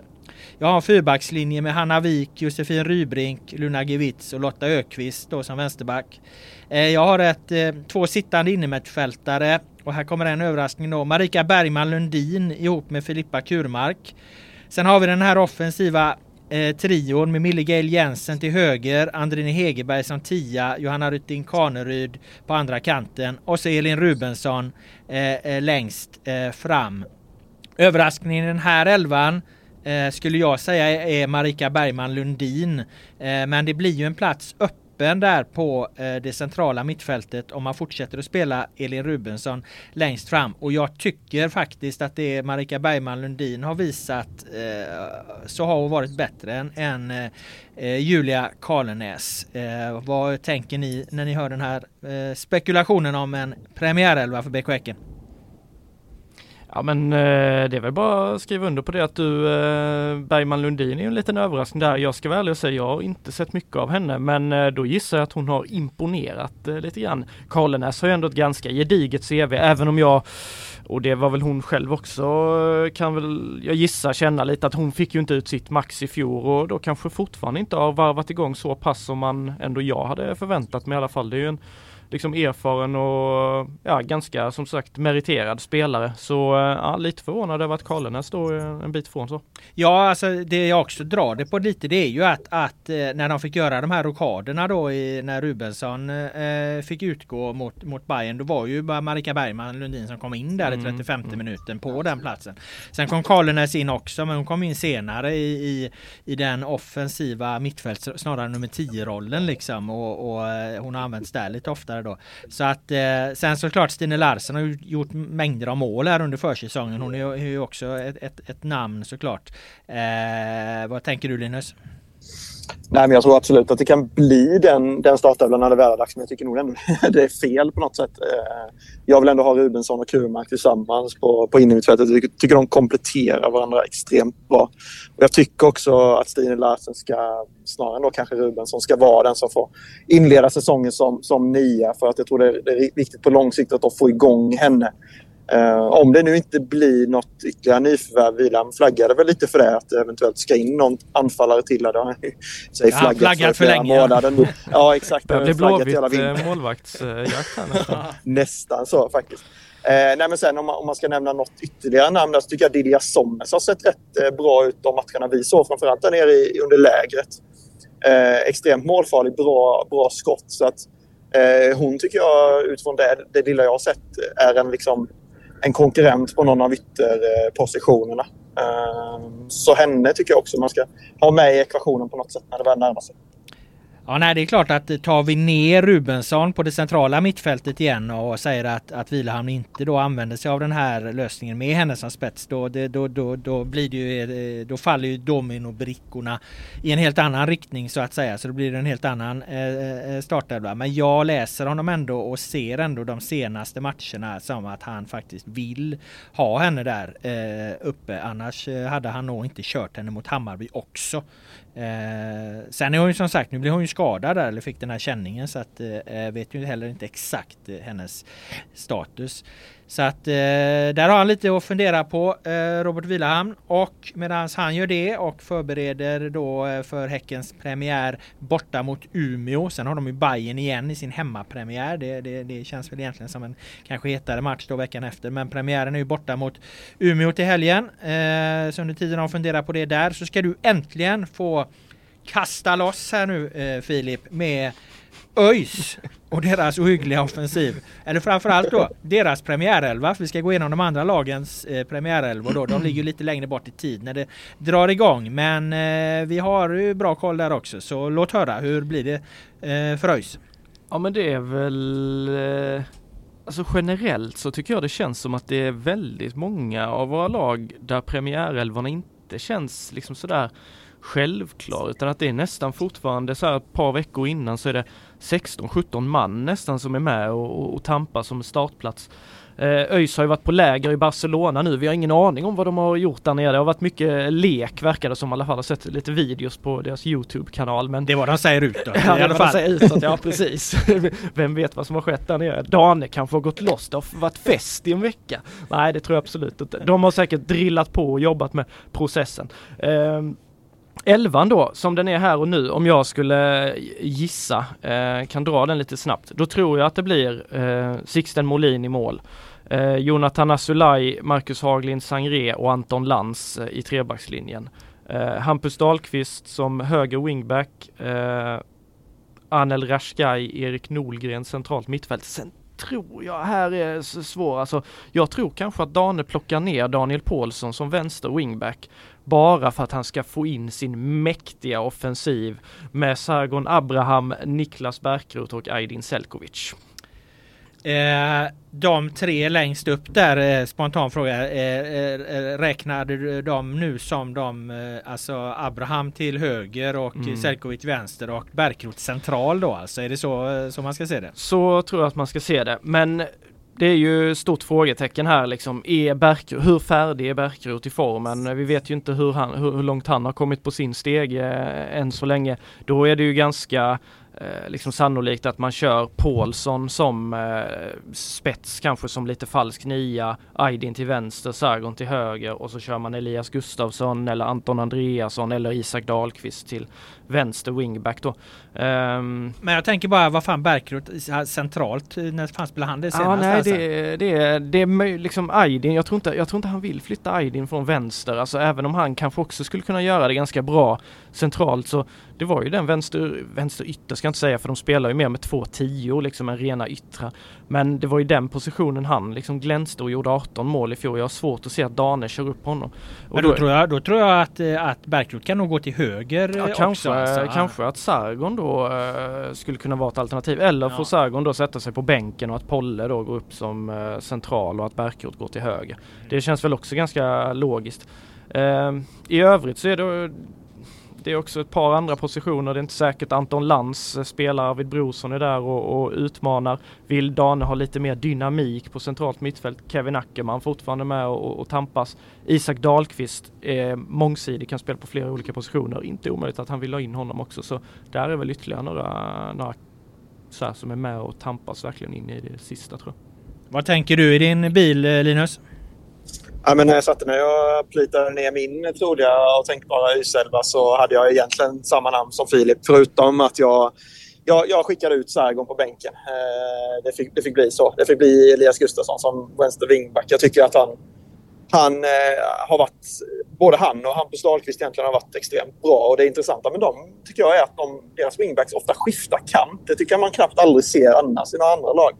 [SPEAKER 3] Jag har en fyrbackslinje med Hanna Wik, Josefin Rybrink, Luna Gewitz och Lotta Ökvist då som vänsterback. Eh, jag har ett, eh, två sittande innermittfältare och här kommer en överraskning då. Marika Bergman Lundin ihop med Filippa Kurmark. Sen har vi den här offensiva eh, trion med Millie Gail Jensen till höger, Andrine Hegerberg som tia, Johanna Rytting Kaneryd på andra kanten och så Elin Rubensson eh, eh längst eh, fram. Överraskningen i den här elvan eh, skulle jag säga är Marika Bergman Lundin. Eh, men det blir ju en plats öppen där på eh, det centrala mittfältet om man fortsätter att spela Elin Rubensson längst fram. Och jag tycker faktiskt att det Marika Bergman Lundin har visat eh, så har hon varit bättre än, än eh, eh Julia Karlenäs. Eh, vad tänker ni när ni hör den här eh, spekulationen om en premiärelva för BK Häcken?
[SPEAKER 2] Ja men eh, det är väl bara att skriva under på det att du eh, Bergman Lundin är en liten överraskning där. Jag ska vara ärlig och säga jag har inte sett mycket av henne men eh, då gissar jag att hon har imponerat lite grann. Karlenäs har ju ändå ett ganska gediget CV även om jag och det var väl hon själv också kan väl jag gissa känna lite att hon fick ju inte ut sitt max i fjol och då kanske fortfarande inte har varvat igång så pass som man ändå jag hade förväntat mig i alla fall. Det är ju en liksom erfaren och ja, ganska som sagt meriterad spelare. Så eh, ja, lite förvånad över att Karlenäs står en bit ifrån så.
[SPEAKER 3] Ja, alltså det jag också drar det på lite det är ju att, att när de fick göra de här rokaderna då i, när Rubensson eh, fick utgå mot, mot Bayern då var ju bara Marika Bergman Lundin som kom in där mm. i 35 mm. minuten på den platsen. Sen kom Karlenäs in också men hon kom in senare i, i, i den offensiva mittfält snarare nummer 10 rollen liksom och, och, eh, hon har använts där lite oftare då. Så att eh, sen såklart Stine Larsen har gjort mängder av mål här under försäsongen. Hon är ju också ett, ett, ett namn såklart. Eh, vad tänker du Linus?
[SPEAKER 1] Nej, men jag tror absolut att det kan bli den, den startelvan när det väl är dags. Men jag tycker nog ändå det är fel på något sätt. Eh, jag vill ändå ha Rubensson och Kurmark tillsammans på, på innermittfältet. Jag tycker de kompletterar varandra extremt bra. Och jag tycker också att Stine Larsen ska, snarare än då kanske Rubensson, ska vara den som får inleda säsongen som, som nia. För att jag tror det är, det är viktigt på lång sikt att få igång henne. Uh, om det nu inte blir något ytterligare nyförvärv, Wilhelm flaggade väl lite för det att det eventuellt ska in någon anfallare till. Det har sig
[SPEAKER 3] flaggat, flaggat för, för länge.
[SPEAKER 1] Månader. Ja, exakt.
[SPEAKER 2] Det blir blåvitt eh, målvaktsjakt här nästan.
[SPEAKER 1] nästan så faktiskt. Uh, nej, men sen om man, om man ska nämna något ytterligare namn där så tycker jag Didia Sommes har sett rätt uh, bra ut de matcherna vi såg, framförallt där nere i, under lägret. extremt målfarlig, bra, bra skott. Så att, hon tycker jag utifrån det, det lilla jag har sett är en liksom en konkurrent på någon av ytterpositionerna. Ehm, så henne tycker jag också man ska ha med i ekvationen på något sätt när det väl närmar sig.
[SPEAKER 3] Ja, nej, det är klart att eh, tar vi ner Rubensson på det centrala mittfältet igen och säger att, att Vilahamn inte då använder sig av den här lösningen med henne som spets, då, det, då, då, då, blir det ju, eh, då faller ju dominobrickorna i en helt annan riktning så att säga. Så då blir det en helt annan eh, eh, startelva. Men jag läser honom ändå och ser ändå de senaste matcherna som att han faktiskt vill ha henne där eh, uppe. Annars hade han nog inte kört henne mot Hammarby också. Eh, sen är hon ju som sagt, nu blir hon ju skadad där, eller fick den här känningen så att eh, vet ju heller inte exakt eh, hennes status. Så att eh, där har han lite att fundera på, eh, Robert Vilahamn. Och medan han gör det och förbereder då eh, för Häckens premiär borta mot Umeå. Sen har de ju Bayern igen i sin hemmapremiär. Det, det, det känns väl egentligen som en kanske hetare match då veckan efter. Men premiären är ju borta mot Umeå till helgen. Eh, så under tiden de funderar på det där så ska du äntligen få kasta loss här nu eh, Filip med ÖIS och deras ohyggliga offensiv. Eller framförallt då deras premiärelva. För vi ska gå igenom de andra lagens eh, premiärelvor då. De ligger lite längre bort i tid när det drar igång. Men eh, vi har ju bra koll där också. Så låt höra, hur blir det eh, för ÖIS?
[SPEAKER 2] Ja men det är väl eh, Alltså generellt så tycker jag det känns som att det är väldigt många av våra lag där premiärelvorna inte känns liksom sådär självklar utan att det är nästan fortfarande så här ett par veckor innan så är det 16-17 man nästan som är med och, och, och tampar som startplats. Eh, ÖIS har ju varit på läger i Barcelona nu. Vi har ingen aning om vad de har gjort där nere. Det har varit mycket lek verkar det som i alla fall. Jag har sett lite videos på deras Youtube-kanal. Men...
[SPEAKER 3] Det är vad de säger utåt
[SPEAKER 2] ja, i alla fall. Säger utåt, ja precis. Vem vet vad som har skett där nere. Dane kanske har gått loss. Det har varit fest i en vecka. Nej det tror jag absolut inte. De har säkert drillat på och jobbat med processen. Eh, Elvan då, som den är här och nu, om jag skulle gissa, eh, kan dra den lite snabbt, då tror jag att det blir eh, Sixten Molin i mål. Eh, Jonathan Asulaj, Marcus Haglind Sangré och Anton Lans eh, i trebackslinjen. Eh, Hampus Dahlqvist som höger wingback. Eh, Anel Rashkai, Erik Nolgren centralt mittfält. Sen tror jag här är svår, alltså jag tror kanske att Dane plockar ner Daniel Paulsson som vänster wingback bara för att han ska få in sin mäktiga offensiv med Sargon Abraham, Niklas Bärkroth och Aydin Selkovic.
[SPEAKER 3] Eh, de tre längst upp där, eh, spontan fråga, eh, eh, räknade du dem nu som de, eh, alltså Abraham till höger och mm. Selkovic vänster och Bärkroth central då alltså? Är det så, eh, så man ska se det?
[SPEAKER 2] Så tror jag att man ska se det, men det är ju stort frågetecken här liksom. Är Berker, hur färdig är Bärkroth i formen? Vi vet ju inte hur, han, hur, hur långt han har kommit på sin steg eh, än så länge. Då är det ju ganska eh, liksom sannolikt att man kör Paulsson som eh, spets, kanske som lite falsk nia, Aydin till vänster, Sargon till höger och så kör man Elias Gustafsson eller Anton Andreasson eller Isak Dahlqvist till vänster wingback då. Um,
[SPEAKER 3] Men jag tänker bara, vad fan Bärkroth centralt, när fan spelade han det senast?
[SPEAKER 2] Ja, nej,
[SPEAKER 3] alltså?
[SPEAKER 2] det, det, det är liksom Aydin, jag tror, inte, jag tror inte han vill flytta Aydin från vänster, alltså även om han kanske också skulle kunna göra det ganska bra centralt så det var ju den vänster, vänster ytter ska jag inte säga för de spelar ju mer med två tio liksom en rena yttra. Men det var ju den positionen han liksom glänste och gjorde 18 mål i fjol. Jag har svårt att se att Dane kör upp honom.
[SPEAKER 3] Och Men då, då, tror jag, då tror jag att, eh, att Bärkroth kan nog gå till höger
[SPEAKER 2] ja,
[SPEAKER 3] också.
[SPEAKER 2] Kanske, alltså. kanske att Sargon då uh, skulle kunna vara ett alternativ. Eller ja. får Sargon då sätta sig på bänken och att Polle då går upp som uh, central och att Bärkroth går till höger. Det känns väl också ganska logiskt. I övrigt så är det det är också ett par andra positioner. Det är inte säkert Anton Lantz eh, spelar, Arvid Brorsson är där och, och, utmanar. Vill Dane ha lite mer dynamik på centralt mittfält? Kevin Ackerman fortfarande med och, och tampas. Isak Dahlqvist är mångsidig, kan spela på flera olika positioner. Inte omöjligt att han vill ha in honom också. Så där är väl ytterligare några, några så som är med och tampas verkligen in i det sista tror jag.
[SPEAKER 3] Vad tänker du i din bil eh, Linus?
[SPEAKER 1] Ja, men när jag satte mig och plitade ner min troliga och tänkbara U11 så hade jag egentligen samma namn som Filip förutom att jag, jag, jag skickade ut Sargon på bänken. Eh, det, fick, det fick bli så. Det fick bli Elias Gustafsson som vänster wingback. Jag tycker att han, han eh, har varit, både han och Hampus Dahlqvist egentligen har varit extremt bra. Och det intressanta med dem tycker jag är att de, deras wingbacks ofta skiftar kant. Det tycker jag man knappt aldrig ser annars i några andra lag.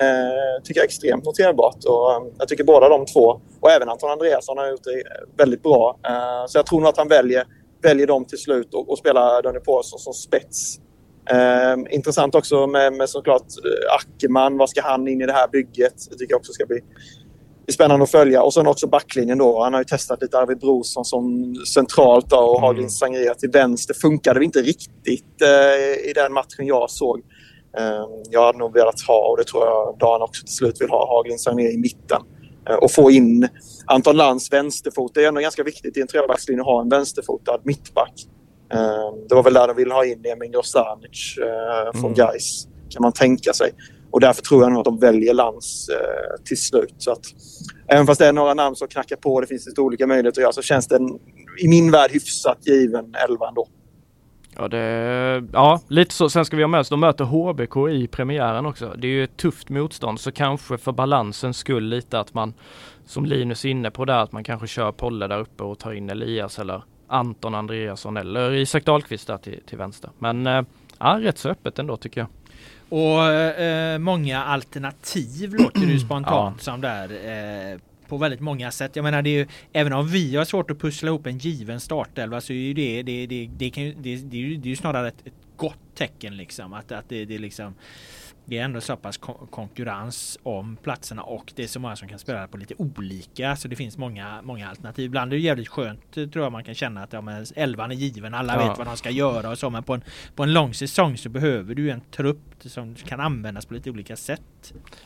[SPEAKER 1] Eh, tycker jag är extremt noterbart. Och, um, jag tycker båda de två, och även Anton Andreasson, har gjort det väldigt bra. Eh, så jag tror nog att han väljer, väljer dem till slut och, och spelar Daniel Paulsson som spets. Eh, intressant också med, med såklart eh, Ackerman. Vad ska han in i det här bygget? Det tycker jag också ska bli spännande att följa. Och sen också backlinjen då. Han har ju testat lite Arvid Brorsson som centralt då, och mm. Haglin Sangria till vänster. Funkade det inte riktigt eh, i den matchen jag såg. Ehm, jag hade nog velat ha, och det tror jag Dan också till slut vill ha, Haglin ner i mitten. Ehm, och få in Anton Lantz vänsterfot. Det är ändå ganska viktigt i en trebackslinje att ha en vänsterfotad mittback. Ehm, det var väl där de ville ha in Emin Grosanic från mm. Gais kan man tänka sig. Och därför tror jag nog att de väljer Lantz eh, till slut. Så att, även fast det är några namn som knackar på, det finns lite olika möjligheter att göra, så känns den i min värld hyfsat given elva ändå.
[SPEAKER 2] Ja, det, ja, lite så. Sen ska vi ha med oss, de möter HBK i premiären också. Det är ju ett tufft motstånd så kanske för balansens skull lite att man som Linus är inne på där att man kanske kör Polle där uppe och tar in Elias eller Anton Andreasson eller Isak Dahlqvist där till, till vänster. Men äh, ja, rätt så öppet ändå tycker jag.
[SPEAKER 3] Och äh, många alternativ låter det spontant ja. som där. Äh, på väldigt många sätt. Jag menar det är ju, även om vi har svårt att pussla ihop en given startelva så är ju det, det, det, det, kan, det, det, är ju, det är ju snarare ett, ett gott tecken liksom. Att, att det, det liksom det är ändå så pass konkurrens om platserna och det är så många som kan spela på lite olika så det finns många, många alternativ. Ibland är det jävligt skönt tror jag man kan känna att ja, men elvan är given, alla ja. vet vad de ska göra och så men på en, på en lång säsong så behöver du en trupp som kan användas på lite olika sätt.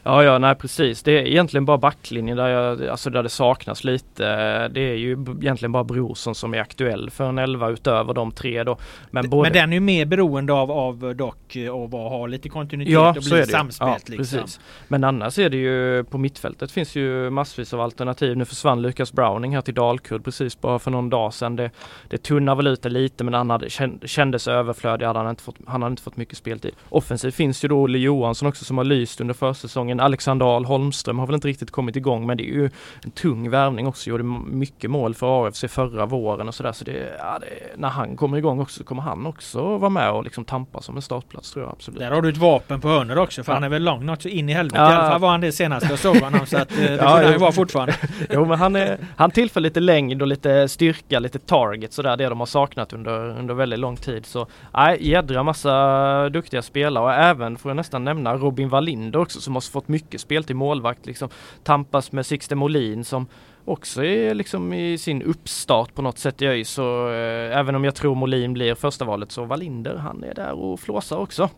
[SPEAKER 2] Ja, ja, nej precis. Det är egentligen bara backlinjen där, jag, alltså där det saknas lite. Det är ju egentligen bara Brorsson som är aktuell för en elva utöver de tre då.
[SPEAKER 3] Men, både... men den är ju mer beroende av, av dock att ha lite kontinuitet ja, och bli samspelt. Ja, liksom. precis.
[SPEAKER 2] Men annars är det ju på mittfältet finns ju massvis av alternativ. Nu försvann Lucas Browning här till Dalkurd precis bara för någon dag sedan. Det, det tunnar väl ut det lite men han hade, kändes överflödig. Han hade inte fått, han hade inte fått mycket speltid. Offensivt finns ju då Olle Johansson också som har lyst under försäsongen. Alexander Ahl Holmström har väl inte riktigt kommit igång men det är ju en tung värvning också. Gjorde mycket mål för AFC förra våren och sådär. Så det, ja, det, när han kommer igång också kommer han också vara med och liksom tampas som en startplats tror jag absolut.
[SPEAKER 3] Där har du ett vapen på hörnet också för ja. han är väl lång något så in i helvete. Ja. I alla fall var han det senast jag såg honom så att eh, det ja, borde han vara fortfarande.
[SPEAKER 2] jo men han, är, han tillför lite längd och lite styrka, lite target sådär det de har saknat under, under väldigt lång tid. Så nej, jädra massa duktiga spelare och även får jag nästan nämna Robin Wallinder också som har fått mycket spel till målvakt. Liksom tampas med Sixten Molin som också är liksom i sin uppstart på något sätt i ÖIS. Så eh, även om jag tror Molin blir första valet så Wallinder han är där och flåsar också.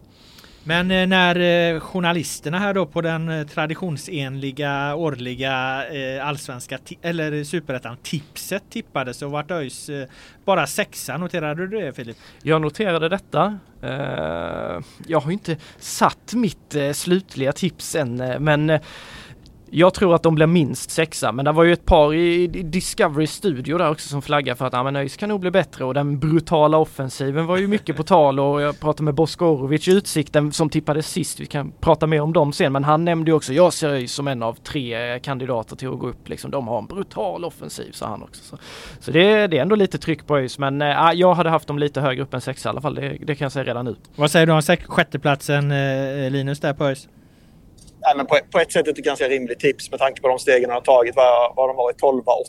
[SPEAKER 3] Men eh, när eh, journalisterna här då på den eh, traditionsenliga årliga eh, allsvenska eller superettan tipset tippade så vart ÖIS eh, bara sexa. Noterade du det Filip?
[SPEAKER 2] Jag noterade detta. Eh, jag har inte satt mitt slutliga tips än men jag tror att de blir minst sexa, men det var ju ett par i Discovery Studio där också som flaggade för att ja, ÖIS kan nog bli bättre och den brutala offensiven var ju mycket på tal och jag pratade med Boskorovic i Utsikten som tippade sist. Vi kan prata mer om dem sen, men han nämnde ju också, jag ser ÖIS som en av tre kandidater till att gå upp liksom. De har en brutal offensiv, sa han också. Så, så det, det, är ändå lite tryck på ÖIS, men äh, jag hade haft dem lite högre upp än sexa i alla fall. Det, det kan jag säga redan nu.
[SPEAKER 3] Vad säger du om sjätteplatsen eh, Linus där på ÖIS?
[SPEAKER 1] Nej, men på, på, ett sätt är det ett ganska rimligt tips med tanke på de stegen de har tagit. Vad, vad de varit 12 8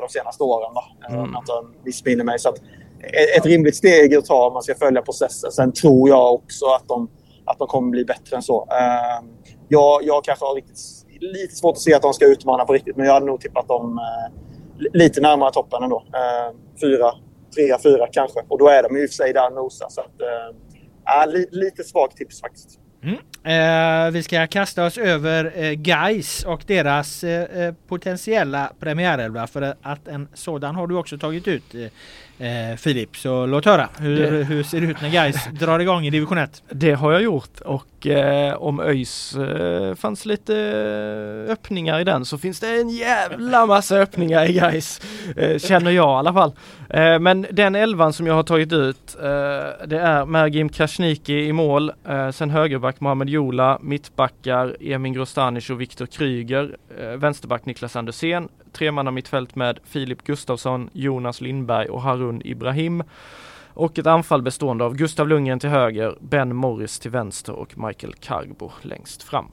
[SPEAKER 1] de senaste åren. Då, mm. Om jag inte missminner mig. Så att, ett, ett rimligt steg att ta om man ska följa processen. Sen tror jag också att de, att de kommer bli bättre än så. Uh, jag, jag kanske har riktigt, lite svårt att se att de ska utmana på riktigt, men jag hade nog tippat dem uh, lite närmare toppen ändå. Uh, fyra, trea, fyra kanske. Och då är de i och för sig där och nosar. Så att, uh, li, lite svagt tips faktiskt.
[SPEAKER 3] Mm. Eh, vi ska kasta oss över eh, Geis och deras eh, eh potentiella premiärelva för att en sådan har du också tagit ut eh, eh, Filip. Så låt höra, hur, det... hur ser det ut när Geis drar igång i division 1?
[SPEAKER 2] Det har jag gjort och eh, om ÖIS eh, fanns lite öppningar i den så finns det en jävla massa öppningar i Geis Känner jag i alla fall. men den elvan som jag har tagit ut det är Mergim Krasniqi i mål, sen högerback Mohamed Jola, mittbackar Emin Grostanic och Viktor Kryger, vänsterback Niklas Andersén, tremanna mittfält med Filip Gustafsson, Jonas Lindberg och Harun Ibrahim. Och ett anfall bestående av Gustav Lundgren till höger, Ben Morris till vänster och Michael Carbo längst fram.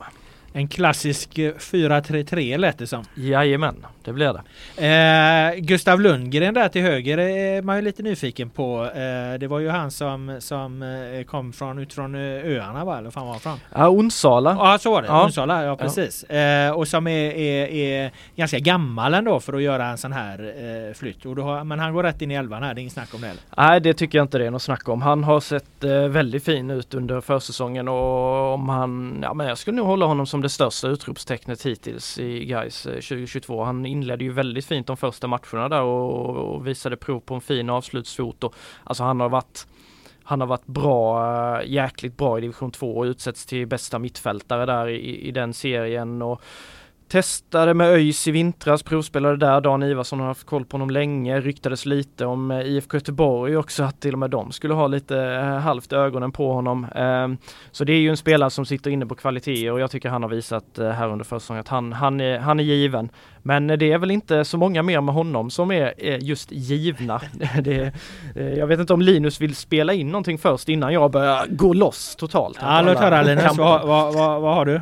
[SPEAKER 3] En klassisk 4-3-3 eh, lät det som.
[SPEAKER 2] Jajamän, det blir
[SPEAKER 3] det. Eh, Gustav Lundgren där till höger är man ju lite nyfiken på. Eh, det var ju han som, som eh, kom från, ut från eh, öarna va? Eller fan var från?
[SPEAKER 2] Ja, Onsala.
[SPEAKER 3] Ja, så var det. Ja. Onsala, ja precis. Ja. Eh, och som är, är, är, ganska gammal ändå för att göra en sån här flytt. Och har, men han går rätt in i elvan här, det är inget snack om det heller.
[SPEAKER 2] Nej, det tycker jag inte det är något snack om. Han har sett väldigt fin ut under försäsongen och om han, ja men jag skulle nog hålla honom som det största utropstecknet hittills i Gais 2022. Eh, han inledde ju väldigt fint de första matcherna där och, och visade prov på en fin avslutsfot. Och, alltså han har varit han har varit bra, eh, jäkligt bra i division 2 och utsätts till bästa mittfältare där i, i den serien. Och Testade med ÖIS i vintras, provspelade där. Dan Ivarsson har haft koll på honom länge. Ryktades lite om eh, IFK Göteborg också att till och med de skulle ha lite eh, halvt ögonen på honom. Ehm, så det är ju en spelare som sitter inne på kvaliteter och jag tycker han har visat eh, här under försäsongen att han, han, är, han är given. Men det är väl inte så många mer med honom som är just givna. Det, jag vet inte om Linus vill spela in någonting först innan jag börjar gå loss totalt.
[SPEAKER 3] Ja, låt höra Linus, vad, vad, vad, vad har du?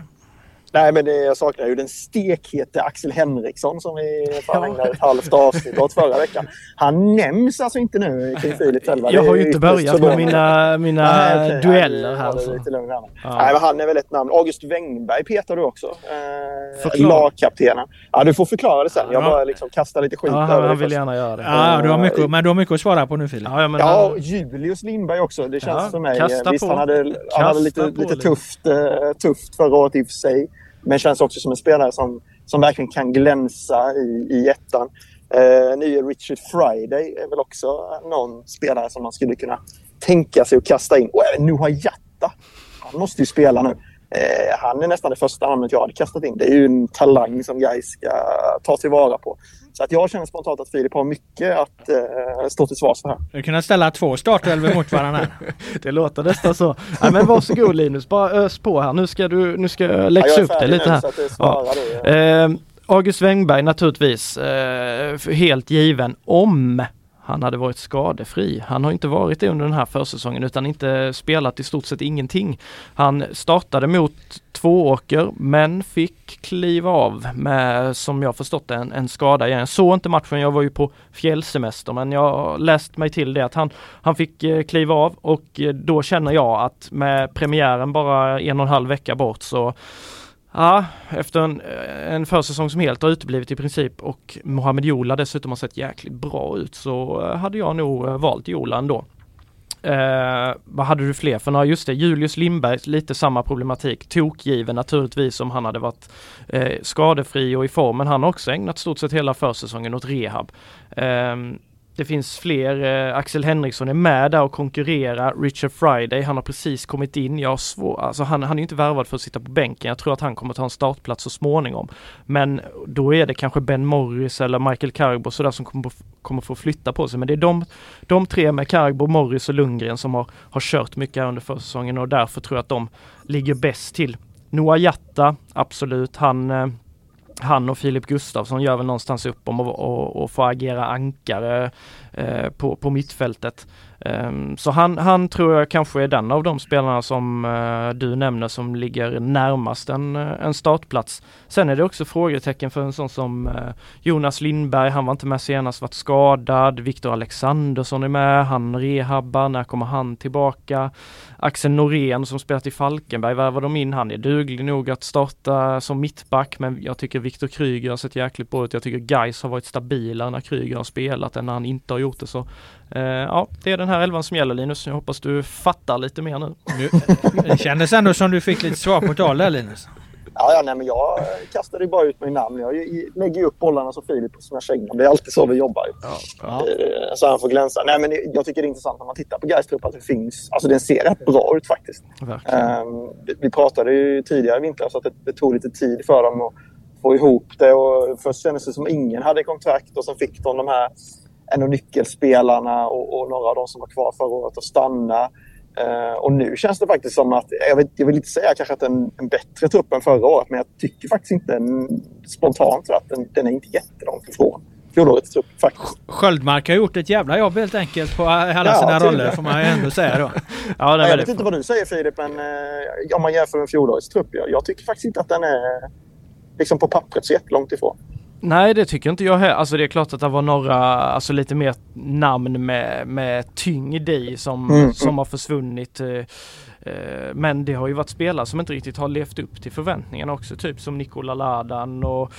[SPEAKER 1] Nej, men det, jag saknar ju den stekhete Axel Henriksson som vi fan ägnade ett halvt avsnitt åt förra veckan. Han nämns alltså inte nu kring Filip själva.
[SPEAKER 2] Jag har ju inte börjat med mina, mina Nej, okay. dueller här.
[SPEAKER 1] Så. Lite lugn, ja. Nej, men han är väl ett namn. August Wengberg petar du också. Eh, lagkaptenen. Ja, du får förklara det sen. Jag bara liksom kastar lite skit
[SPEAKER 2] ja, över Han vill gärna göra det.
[SPEAKER 3] Ja, du har mycket, men du har mycket att svara på nu Filip.
[SPEAKER 1] Ja, men, ja Julius Lindberg också. Det känns ja, som mig. Visst, han hade, han hade lite, lite tufft, uh, tufft förra året i och för sig. Men känns också som en spelare som, som verkligen kan glänsa i, i ettan. Eh, nye Richard Friday är väl också någon spelare som man skulle kunna tänka sig att kasta in. Och även Noah Jatta. Han måste ju spela nu. Eh, han är nästan det första namnet jag hade kastat in. Det är ju en talang som Gais ska ta tillvara på. Så att jag känner spontant att Filip har mycket att eh, stå till svars för här.
[SPEAKER 3] Du kunna ställa två startelvor mot varandra.
[SPEAKER 2] det låter nästan så. Nej, men varsågod Linus, bara ös på här. Nu ska du nu ska jag läxa ja, upp det lite här. Ja. Eh, August Wengberg naturligtvis, eh, helt given om han hade varit skadefri. Han har inte varit det under den här försäsongen utan inte spelat i stort sett ingenting. Han startade mot Tvååker men fick kliva av med, som jag förstått en, en skada igen. Jag såg inte matchen, jag var ju på fjällsemester men jag har läst mig till det att han, han fick eh, kliva av och eh, då känner jag att med premiären bara en och en halv vecka bort så Ja, efter en, eh, en försäsong som helt har uteblivit i princip och Mohamed Jola dessutom har sett jäkligt bra ut så eh, hade jag nog eh, valt Jola ändå. Eh, vad hade du fler för några? Just det, Julius Lindberg, lite samma problematik. Tokgiven naturligtvis om han hade varit eh, skadefri och i form. Men han har också ägnat stort sett hela försäsongen åt rehab. Eh, det finns fler, eh, Axel Henriksson är med där och konkurrerar. Richard Friday, han har precis kommit in. Jag har svår, alltså han, han är inte värvad för att sitta på bänken. Jag tror att han kommer ta en startplats så småningom. Men då är det kanske Ben Morris eller Michael Carbo sådär som kommer, kommer få flytta på sig. Men det är de, de tre med Carbo, Morris och Lundgren som har, har kört mycket här under försäsongen och därför tror jag att de ligger bäst till. Noah Jatta, absolut. Han eh, han och Filip Gustafsson gör väl någonstans upp om att få agera ankare eh, på, på mittfältet. Ehm, så han, han tror jag kanske är den av de spelarna som eh, du nämner som ligger närmast en, eh, en startplats. Sen är det också frågetecken för en sån som eh, Jonas Lindberg, han var inte med senast, varit skadad. Viktor Alexandersson är med, han rehabbar, när kommer han tillbaka? Axel Norén som spelat i Falkenberg värvar de in, han är duglig nog att starta som mittback men jag tycker Viktor Kryger har sett jäkligt bra ut. Jag tycker Geis har varit stabilare när Kryger har spelat än när han inte har gjort det så ja, det är den här elvan som gäller Linus. Jag hoppas du fattar lite mer nu.
[SPEAKER 3] det kändes ändå som du fick lite svar på tal där Linus.
[SPEAKER 1] Ja, ja nej, men jag kastade bara ut mitt namn. Jag lägger ju upp bollarna som Filip på sina kängor. Det är alltid så vi jobbar. Ja, ja. Eh, så han får glänsa. Nej, men jag tycker det är intressant när man tittar på Gais trupp att det finns... Alltså den ser rätt bra ut faktiskt. Um, vi pratade ju tidigare i vintras att det, det tog lite tid för dem att få ihop det. Och först kändes det som ingen hade kontrakt och sen fick de de här en av nyckelspelarna och, och, några av de som var kvar förra året att stanna. Uh, och nu känns det faktiskt som att, jag, vet, jag vill inte säga kanske att en, en bättre trupp än förra året, men jag tycker faktiskt inte en, spontant att den, den är inte jättelångt ifrån fjolårets trupp faktiskt.
[SPEAKER 3] Sköldmark har gjort ett jävla jobb helt enkelt på alla ja, sina roller får man ju ändå säga då.
[SPEAKER 1] ja, jag vet inte vad du säger Filip, men uh, om man jämför med fjolårets trupp, jag, jag tycker faktiskt inte att den är liksom på pappret så jättelångt ifrån.
[SPEAKER 2] Nej det tycker inte jag heller. Alltså det är klart att det var några, alltså lite mer namn med, med tyngd i som, mm. som har försvunnit. Eh, men det har ju varit spelare som inte riktigt har levt upp till förväntningarna också, typ som Nikola Ladan och,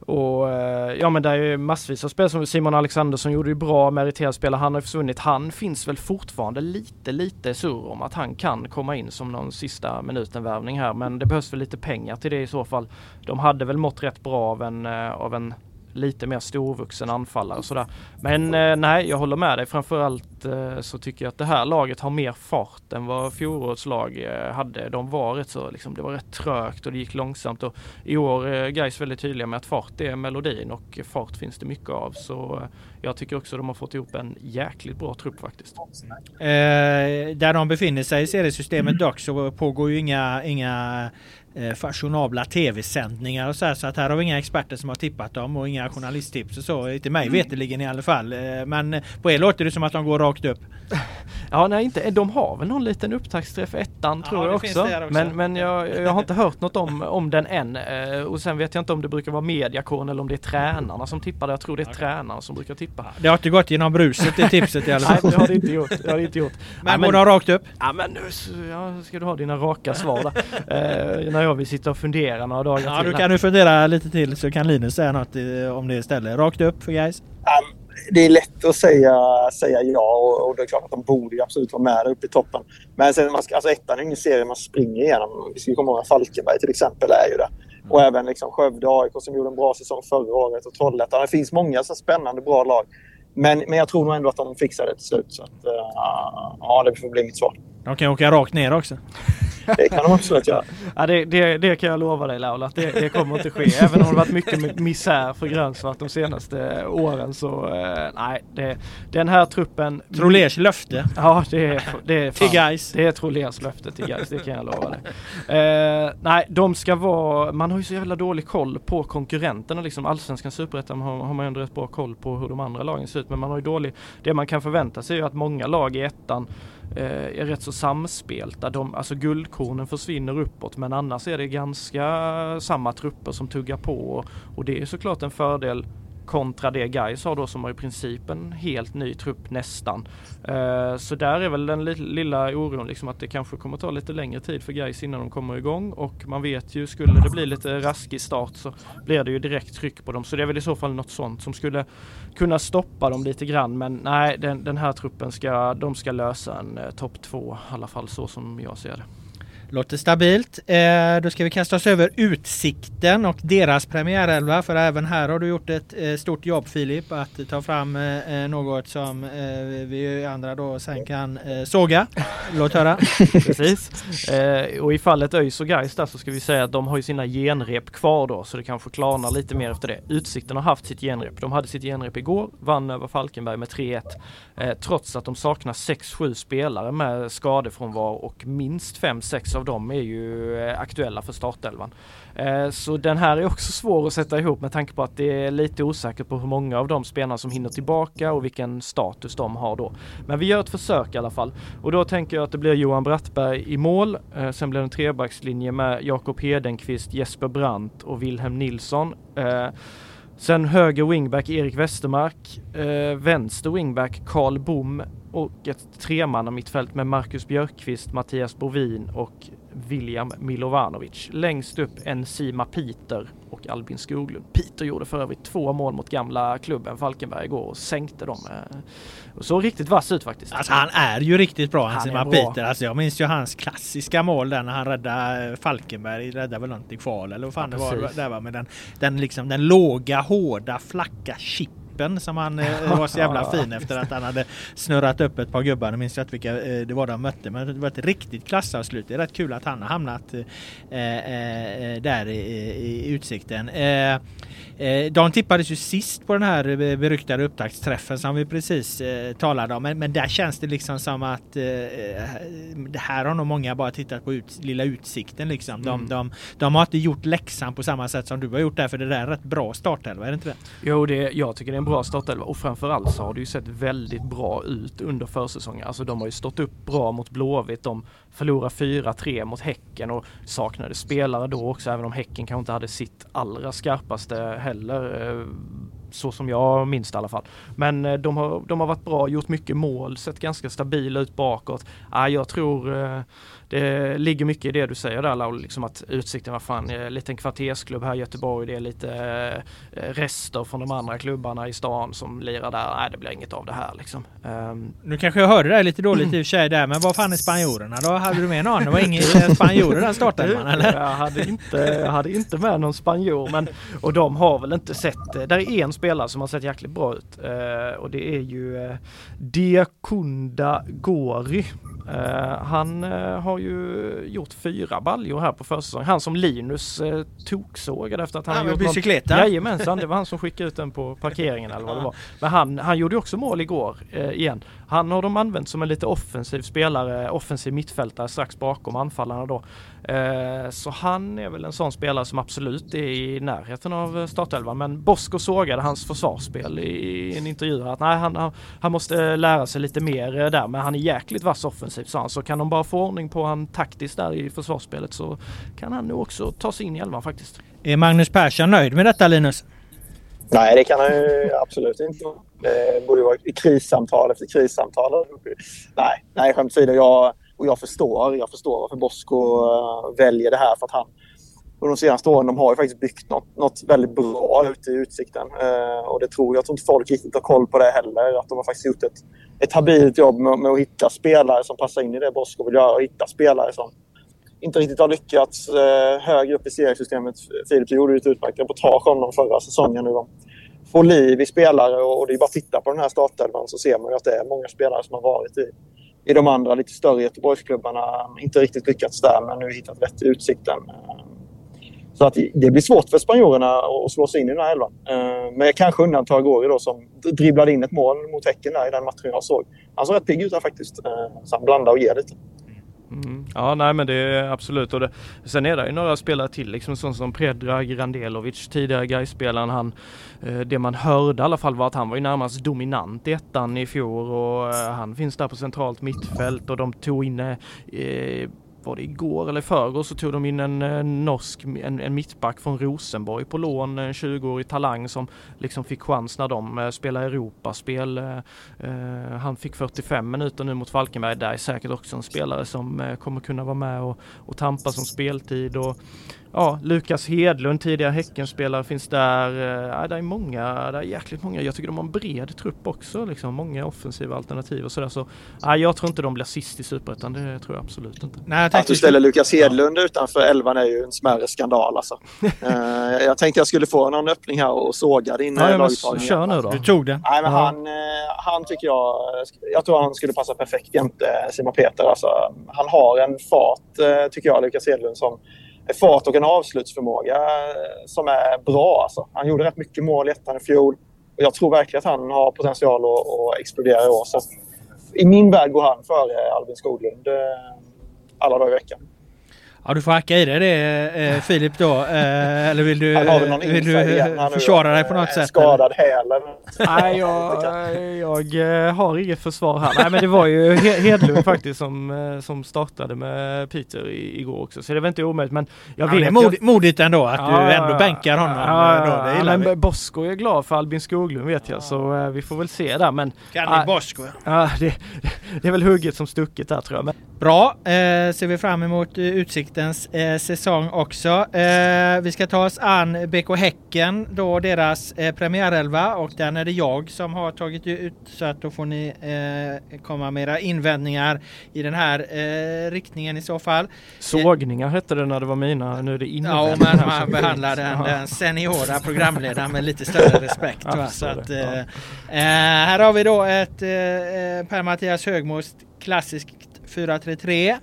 [SPEAKER 2] och eh, ja men det är ju massvis av spelare som Simon Alexandersson gjorde ju bra, meriterad spelare, han har försvunnit. Han finns väl fortfarande lite, lite sur om att han kan komma in som någon sista minuten värvning här, men det behövs väl lite pengar till det i så fall. De hade väl mått rätt bra av en, eh, av en lite mer storvuxen anfallare och sådär. Men eh, nej, jag håller med dig. Framförallt eh, så tycker jag att det här laget har mer fart än vad fjolårets lag eh, hade. De var rätt så, liksom, det var rätt trögt och det gick långsamt och i år är Gais väldigt tydliga med att fart är melodin och fart finns det mycket av. Så eh, jag tycker också att de har fått ihop en jäkligt bra trupp faktiskt.
[SPEAKER 3] Eh, där de befinner sig i seriesystemet dock så pågår ju inga, inga eh, fashionabla tv-sändningar och så här. Så att här har vi inga experter som har tippat dem och inga journalisttips och så. Inte mig mm. veterligen i alla fall. Eh, men på er låter det som att de går rakt upp.
[SPEAKER 2] Ja, nej inte. De har väl någon liten upptaktsträff ettan ja, tror jag också. också. Men, men jag, jag har inte hört något om, om den än. Eh, och sen vet jag inte om det brukar vara mediakåren eller om det är tränarna som tippar det. Jag tror det är okay. tränarna som brukar tippa.
[SPEAKER 3] Det har inte gått genom bruset i tipset i alla fall.
[SPEAKER 2] nej, det har det inte gjort. Det har det inte gjort.
[SPEAKER 3] Men, går de rakt upp?
[SPEAKER 2] Ja, men nu ja, ska du ha dina raka svar där. eh, jag vill sitta och fundera några dagar
[SPEAKER 3] ja, till. Du kan du fundera lite till så kan Linus säga något om det istället. Rakt upp för guys.
[SPEAKER 1] Um, det är lätt att säga, säga ja och, och, det är klart att de borde absolut vara med där uppe i toppen. Men sen, man ska, alltså ettan är ingen serie man springer igenom. Vi ska komma ihåg att Falkenberg till exempel är ju det. Och mm. även liksom Skövde AIK som gjorde en bra säsong förra året och Trollhättan. Det finns många så spännande bra lag. Men, men jag tror nog ändå att de fixar det till slut. Så att, uh, ja, det får bli mitt svar.
[SPEAKER 3] De kan åka rakt ner också.
[SPEAKER 1] Det kan de absolut göra.
[SPEAKER 2] Ja, det, det, det kan jag lova dig Laula, att det, det kommer inte ske. Även om det varit mycket misär för Grönsvart de senaste åren så eh, nej, det, den här truppen...
[SPEAKER 3] Trolers löfte.
[SPEAKER 2] Ja, det är, det är,
[SPEAKER 3] till guys.
[SPEAKER 2] Det är Trolers löfte till guys, det kan jag lova dig. Eh, nej, de ska vara, man har ju så jävla dålig koll på konkurrenterna liksom. Allsvenskan, Superettan har, har man ju ändå rätt bra koll på hur de andra lagen ser ut. Men man har ju dålig, det man kan förvänta sig är ju att många lag i ettan eh, Eh, är rätt så samspelta. De, alltså guldkornen försvinner uppåt men annars är det ganska samma trupper som tuggar på och, och det är såklart en fördel kontra det Gais har då som har i princip en helt ny trupp nästan. Eh, så där är väl den lilla oron liksom att det kanske kommer ta lite längre tid för Gais innan de kommer igång och man vet ju skulle det bli lite raskig start så blir det ju direkt tryck på dem. Så det är väl i så fall något sånt som skulle kunna stoppa dem lite grann. Men nej, den, den här truppen ska, de ska lösa en eh, topp två i alla fall så som jag ser det.
[SPEAKER 3] Låter stabilt. Eh, då ska vi kasta oss över Utsikten och deras premiärelva. För även här har du gjort ett eh, stort jobb Filip att ta fram eh, eh något som eh, vi andra då sen kan eh, såga. Låt höra.
[SPEAKER 2] Precis. Eh, och i fallet ÖIS och Gais där så ska vi säga att de har ju sina genrep kvar då så det kanske klarnar lite mer efter det. Utsikten har haft sitt genrep. De hade sitt genrep igår, vann över Falkenberg med 3-1. Eh, trots att de saknar 6-7 spelare med skadefrånvaro och minst 5-6 av dem är ju eh, aktuella för startelvan. Eh, så den här är också svår att sätta ihop med tanke på att det är lite osäkert på hur många av de spelarna som hinner tillbaka och vilken status de har då. Men vi gör ett försök i alla fall. Och då tänker jag att det blir Johan Brattberg i mål. Eh, sen blir det en trebackslinje med Jakob Hedenqvist, Jesper Brandt och Wilhelm Nilsson. Sen höger wingback Erik Westermark, vänster wingback Karl Bom och ett tremanna mittfält med Marcus Björkqvist, Mattias Bovin och William Milovanovic. Längst upp Enzima Peter och Albin Skoglund. Peter gjorde för övrigt två mål mot gamla klubben Falkenberg igår och sänkte dem. Eh, och såg riktigt vass ut faktiskt.
[SPEAKER 3] Alltså han är ju riktigt bra Enzima Peter. Alltså jag minns ju hans klassiska mål där när han räddade Falkenberg. Räddade väl någonting kval eller vad fan ja, det var. Där var med den, den, liksom, den låga, hårda, flacka chippen chippen som han eh, var så jävla fin efter att han hade snurrat upp ett par gubbar. Nu minns jag inte vilka eh, det var de mötte men det var ett riktigt klassavslut. Det är rätt kul att han har hamnat eh, eh, där i, i utsikten. Eh, eh, de tippades ju sist på den här beryktade upptaktsträffen som vi precis eh, talade om. Men, men, där känns det liksom som att det här har nog många bara tittat på ut, lilla utsikten liksom. De, mm. de, de, har inte gjort läxan på samma sätt som du har gjort där för det där är rätt bra startelva, är det inte det?
[SPEAKER 2] Jo, det, jag tycker det är en bra startelva och framförallt så har det ju sett väldigt bra ut under försäsongen. Alltså de har ju stått upp bra mot Blåvitt. De förlorade 4-3 mot Häcken och saknade spelare då också även om Häcken kanske inte hade sitt allra skarpaste heller. Eh, så som jag minns det i alla fall. Men eh, de har, de har varit bra, gjort mycket mål, sett ganska stabila ut bakåt. jag tror eh, det ligger mycket i det du säger där Laul, liksom att Utsikten var fan en liten kvartersklubb här i Göteborg. Det är lite eh, rester från de andra klubbarna i stan som lirar där. Nej, det blir inget av det här liksom.
[SPEAKER 3] Um, nu kanske jag hörde det lite dåligt i och för sig där, men vad fan är spanjorerna då? Hade du med någon? Det var ingen spanjorer den startelvan eller?
[SPEAKER 2] Jag hade inte, jag hade inte med någon spanjor, men och de har väl inte sett. Där är en spelare som har sett jäkligt bra ut uh, och det är ju uh, Diakunda Gori. Uh, han har ju gjort fyra baljor här på försäsongen. Han som Linus uh, toksågade efter att han
[SPEAKER 3] ja,
[SPEAKER 2] gjort
[SPEAKER 3] bicykleten.
[SPEAKER 2] Någon... Jajamensan, det var han som skickade ut den på parkeringen eller vad det var. Men han, han gjorde också mål igår uh, igen. Han har de använt som en lite offensiv spelare, offensiv mittfältare strax bakom anfallarna då. Eh, så han är väl en sån spelare som absolut är i närheten av startelvan. Men Bosko sågade hans försvarsspel i en intervju att nej, han, han måste lära sig lite mer där. Men han är jäkligt vass offensivt sa han. Så kan de bara få ordning på han taktiskt där i försvarsspelet så kan han nog också ta sig in i elvan faktiskt.
[SPEAKER 3] Är Magnus Persson nöjd med detta Linus?
[SPEAKER 1] Nej, det kan han ju absolut inte. Det borde vara krissamtal efter krissamtal. Nej, nej skämt åsido. Jag, och jag förstår, jag förstår varför Bosko eh, väljer det här. För att han, och de senaste åren de har ju faktiskt byggt något, något väldigt bra ute i Utsikten. Eh, och det tror jag tror inte folk riktigt har koll på det heller. Att de har faktiskt gjort ett, ett habilt jobb med, med att hitta spelare som passar in i det Bosko vill göra. Och hitta spelare som inte riktigt har lyckats eh, högre upp i seriesystemet. Filip gjorde ett utmärkt reportage om dem förra säsongen. Nu de få liv i spelare och, och det är bara att titta på den här startelvan så ser man ju att det är många spelare som har varit i i de andra lite större Göteborgsklubbarna inte riktigt lyckats där, men nu hittat rätt i utsikten. Så att det blir svårt för spanjorerna att slå sig in i den här elvan. Eh, men kanske undantag Gori då som dribblade in ett mål mot Häcken där i den matchen jag såg. Han såg rätt pigg ut där faktiskt. Eh, så han blandar och ger lite.
[SPEAKER 2] Mm. Ja nej men det är absolut. Och det, sen är det ju några spelare till liksom sånt som Predrag Randelovic tidigare Gais-spelaren. Han eh, Det man hörde i alla fall var att han var ju närmast dominant i ettan i fjol. Och eh, han finns där på centralt mittfält och de tog in eh, var det igår eller förrgår så tog de in en, eh, norsk, en, en, mittback från Rosenborg på lån, en 20-årig talang som liksom fick chans när de eh, spelade Europaspel. Eh, han fick 45 minuter nu mot Falkenberg. Där är säkert också en spelare som kommer kunna vara med och, och tampa som speltid. Och, ja, Lukas Hedlund, tidigare Häckenspelare finns där. Ja, det är många, det är jäkligt många. Jag tycker de har en bred trupp också, liksom många offensiva alternativ och sådär. Så, ja, jag tror inte de blir sist i Superettan, det tror jag absolut inte.
[SPEAKER 1] Nej, jag att du ställer Lukas Hedlund ja. utanför elvan är ju en smärre skandal alltså. uh, jag tänkte jag skulle få någon öppning här och såga din ja,
[SPEAKER 2] laguttagning. Kör nu då.
[SPEAKER 3] Du tog den.
[SPEAKER 1] Nej, men ja. han, han tycker jag, jag tror han skulle passa perfekt jämte Simon Peter. Alltså, han har en fart, tycker jag, Lukas Hedlund, som fart och en avslutsförmåga eh, som är bra. Alltså. Han gjorde rätt mycket mål i ettan i fjol. Och jag tror verkligen att han har potential att, att explodera i år. Så I min värld går han före Albin Skoglund eh, alla dagar i veckan.
[SPEAKER 3] Ja, du får hacka i dig det eh, Filip då. Eh, eller vill du, vill du försvara dig på något sätt?
[SPEAKER 1] Skadad häl
[SPEAKER 2] Nej, jag, jag, eh, har inget försvar här. Nej, men det var ju Hedlund faktiskt som, eh, som startade med Peter igår också. Så det var inte omöjligt. Men jag vet... Ja, det är
[SPEAKER 3] mod, modigt ändå att ja, du ändå bänkar honom. Ja,
[SPEAKER 2] då, det men Bosko är glad för Albin Skoglund vet jag. Så vi får väl se där. Men,
[SPEAKER 3] kan Bosko?
[SPEAKER 2] Ja, det, det är väl hugget som stucket där tror jag. Men...
[SPEAKER 3] Bra, eh, ser vi fram emot utsikt Utsiktsens eh, säsong också. Eh, vi ska ta oss an BK Häcken, då deras eh, premiärelva och den är det jag som har tagit ut så att då får ni eh, komma med era invändningar i den här eh, riktningen i så fall.
[SPEAKER 2] Sågningar hette det när det var mina, nu är det invändningar.
[SPEAKER 3] Ja, men man behandlar den, den seniora programledaren med lite större respekt. Så att. Eh, här har vi då ett Per-Mattias Högmos klassiskt 4-3-3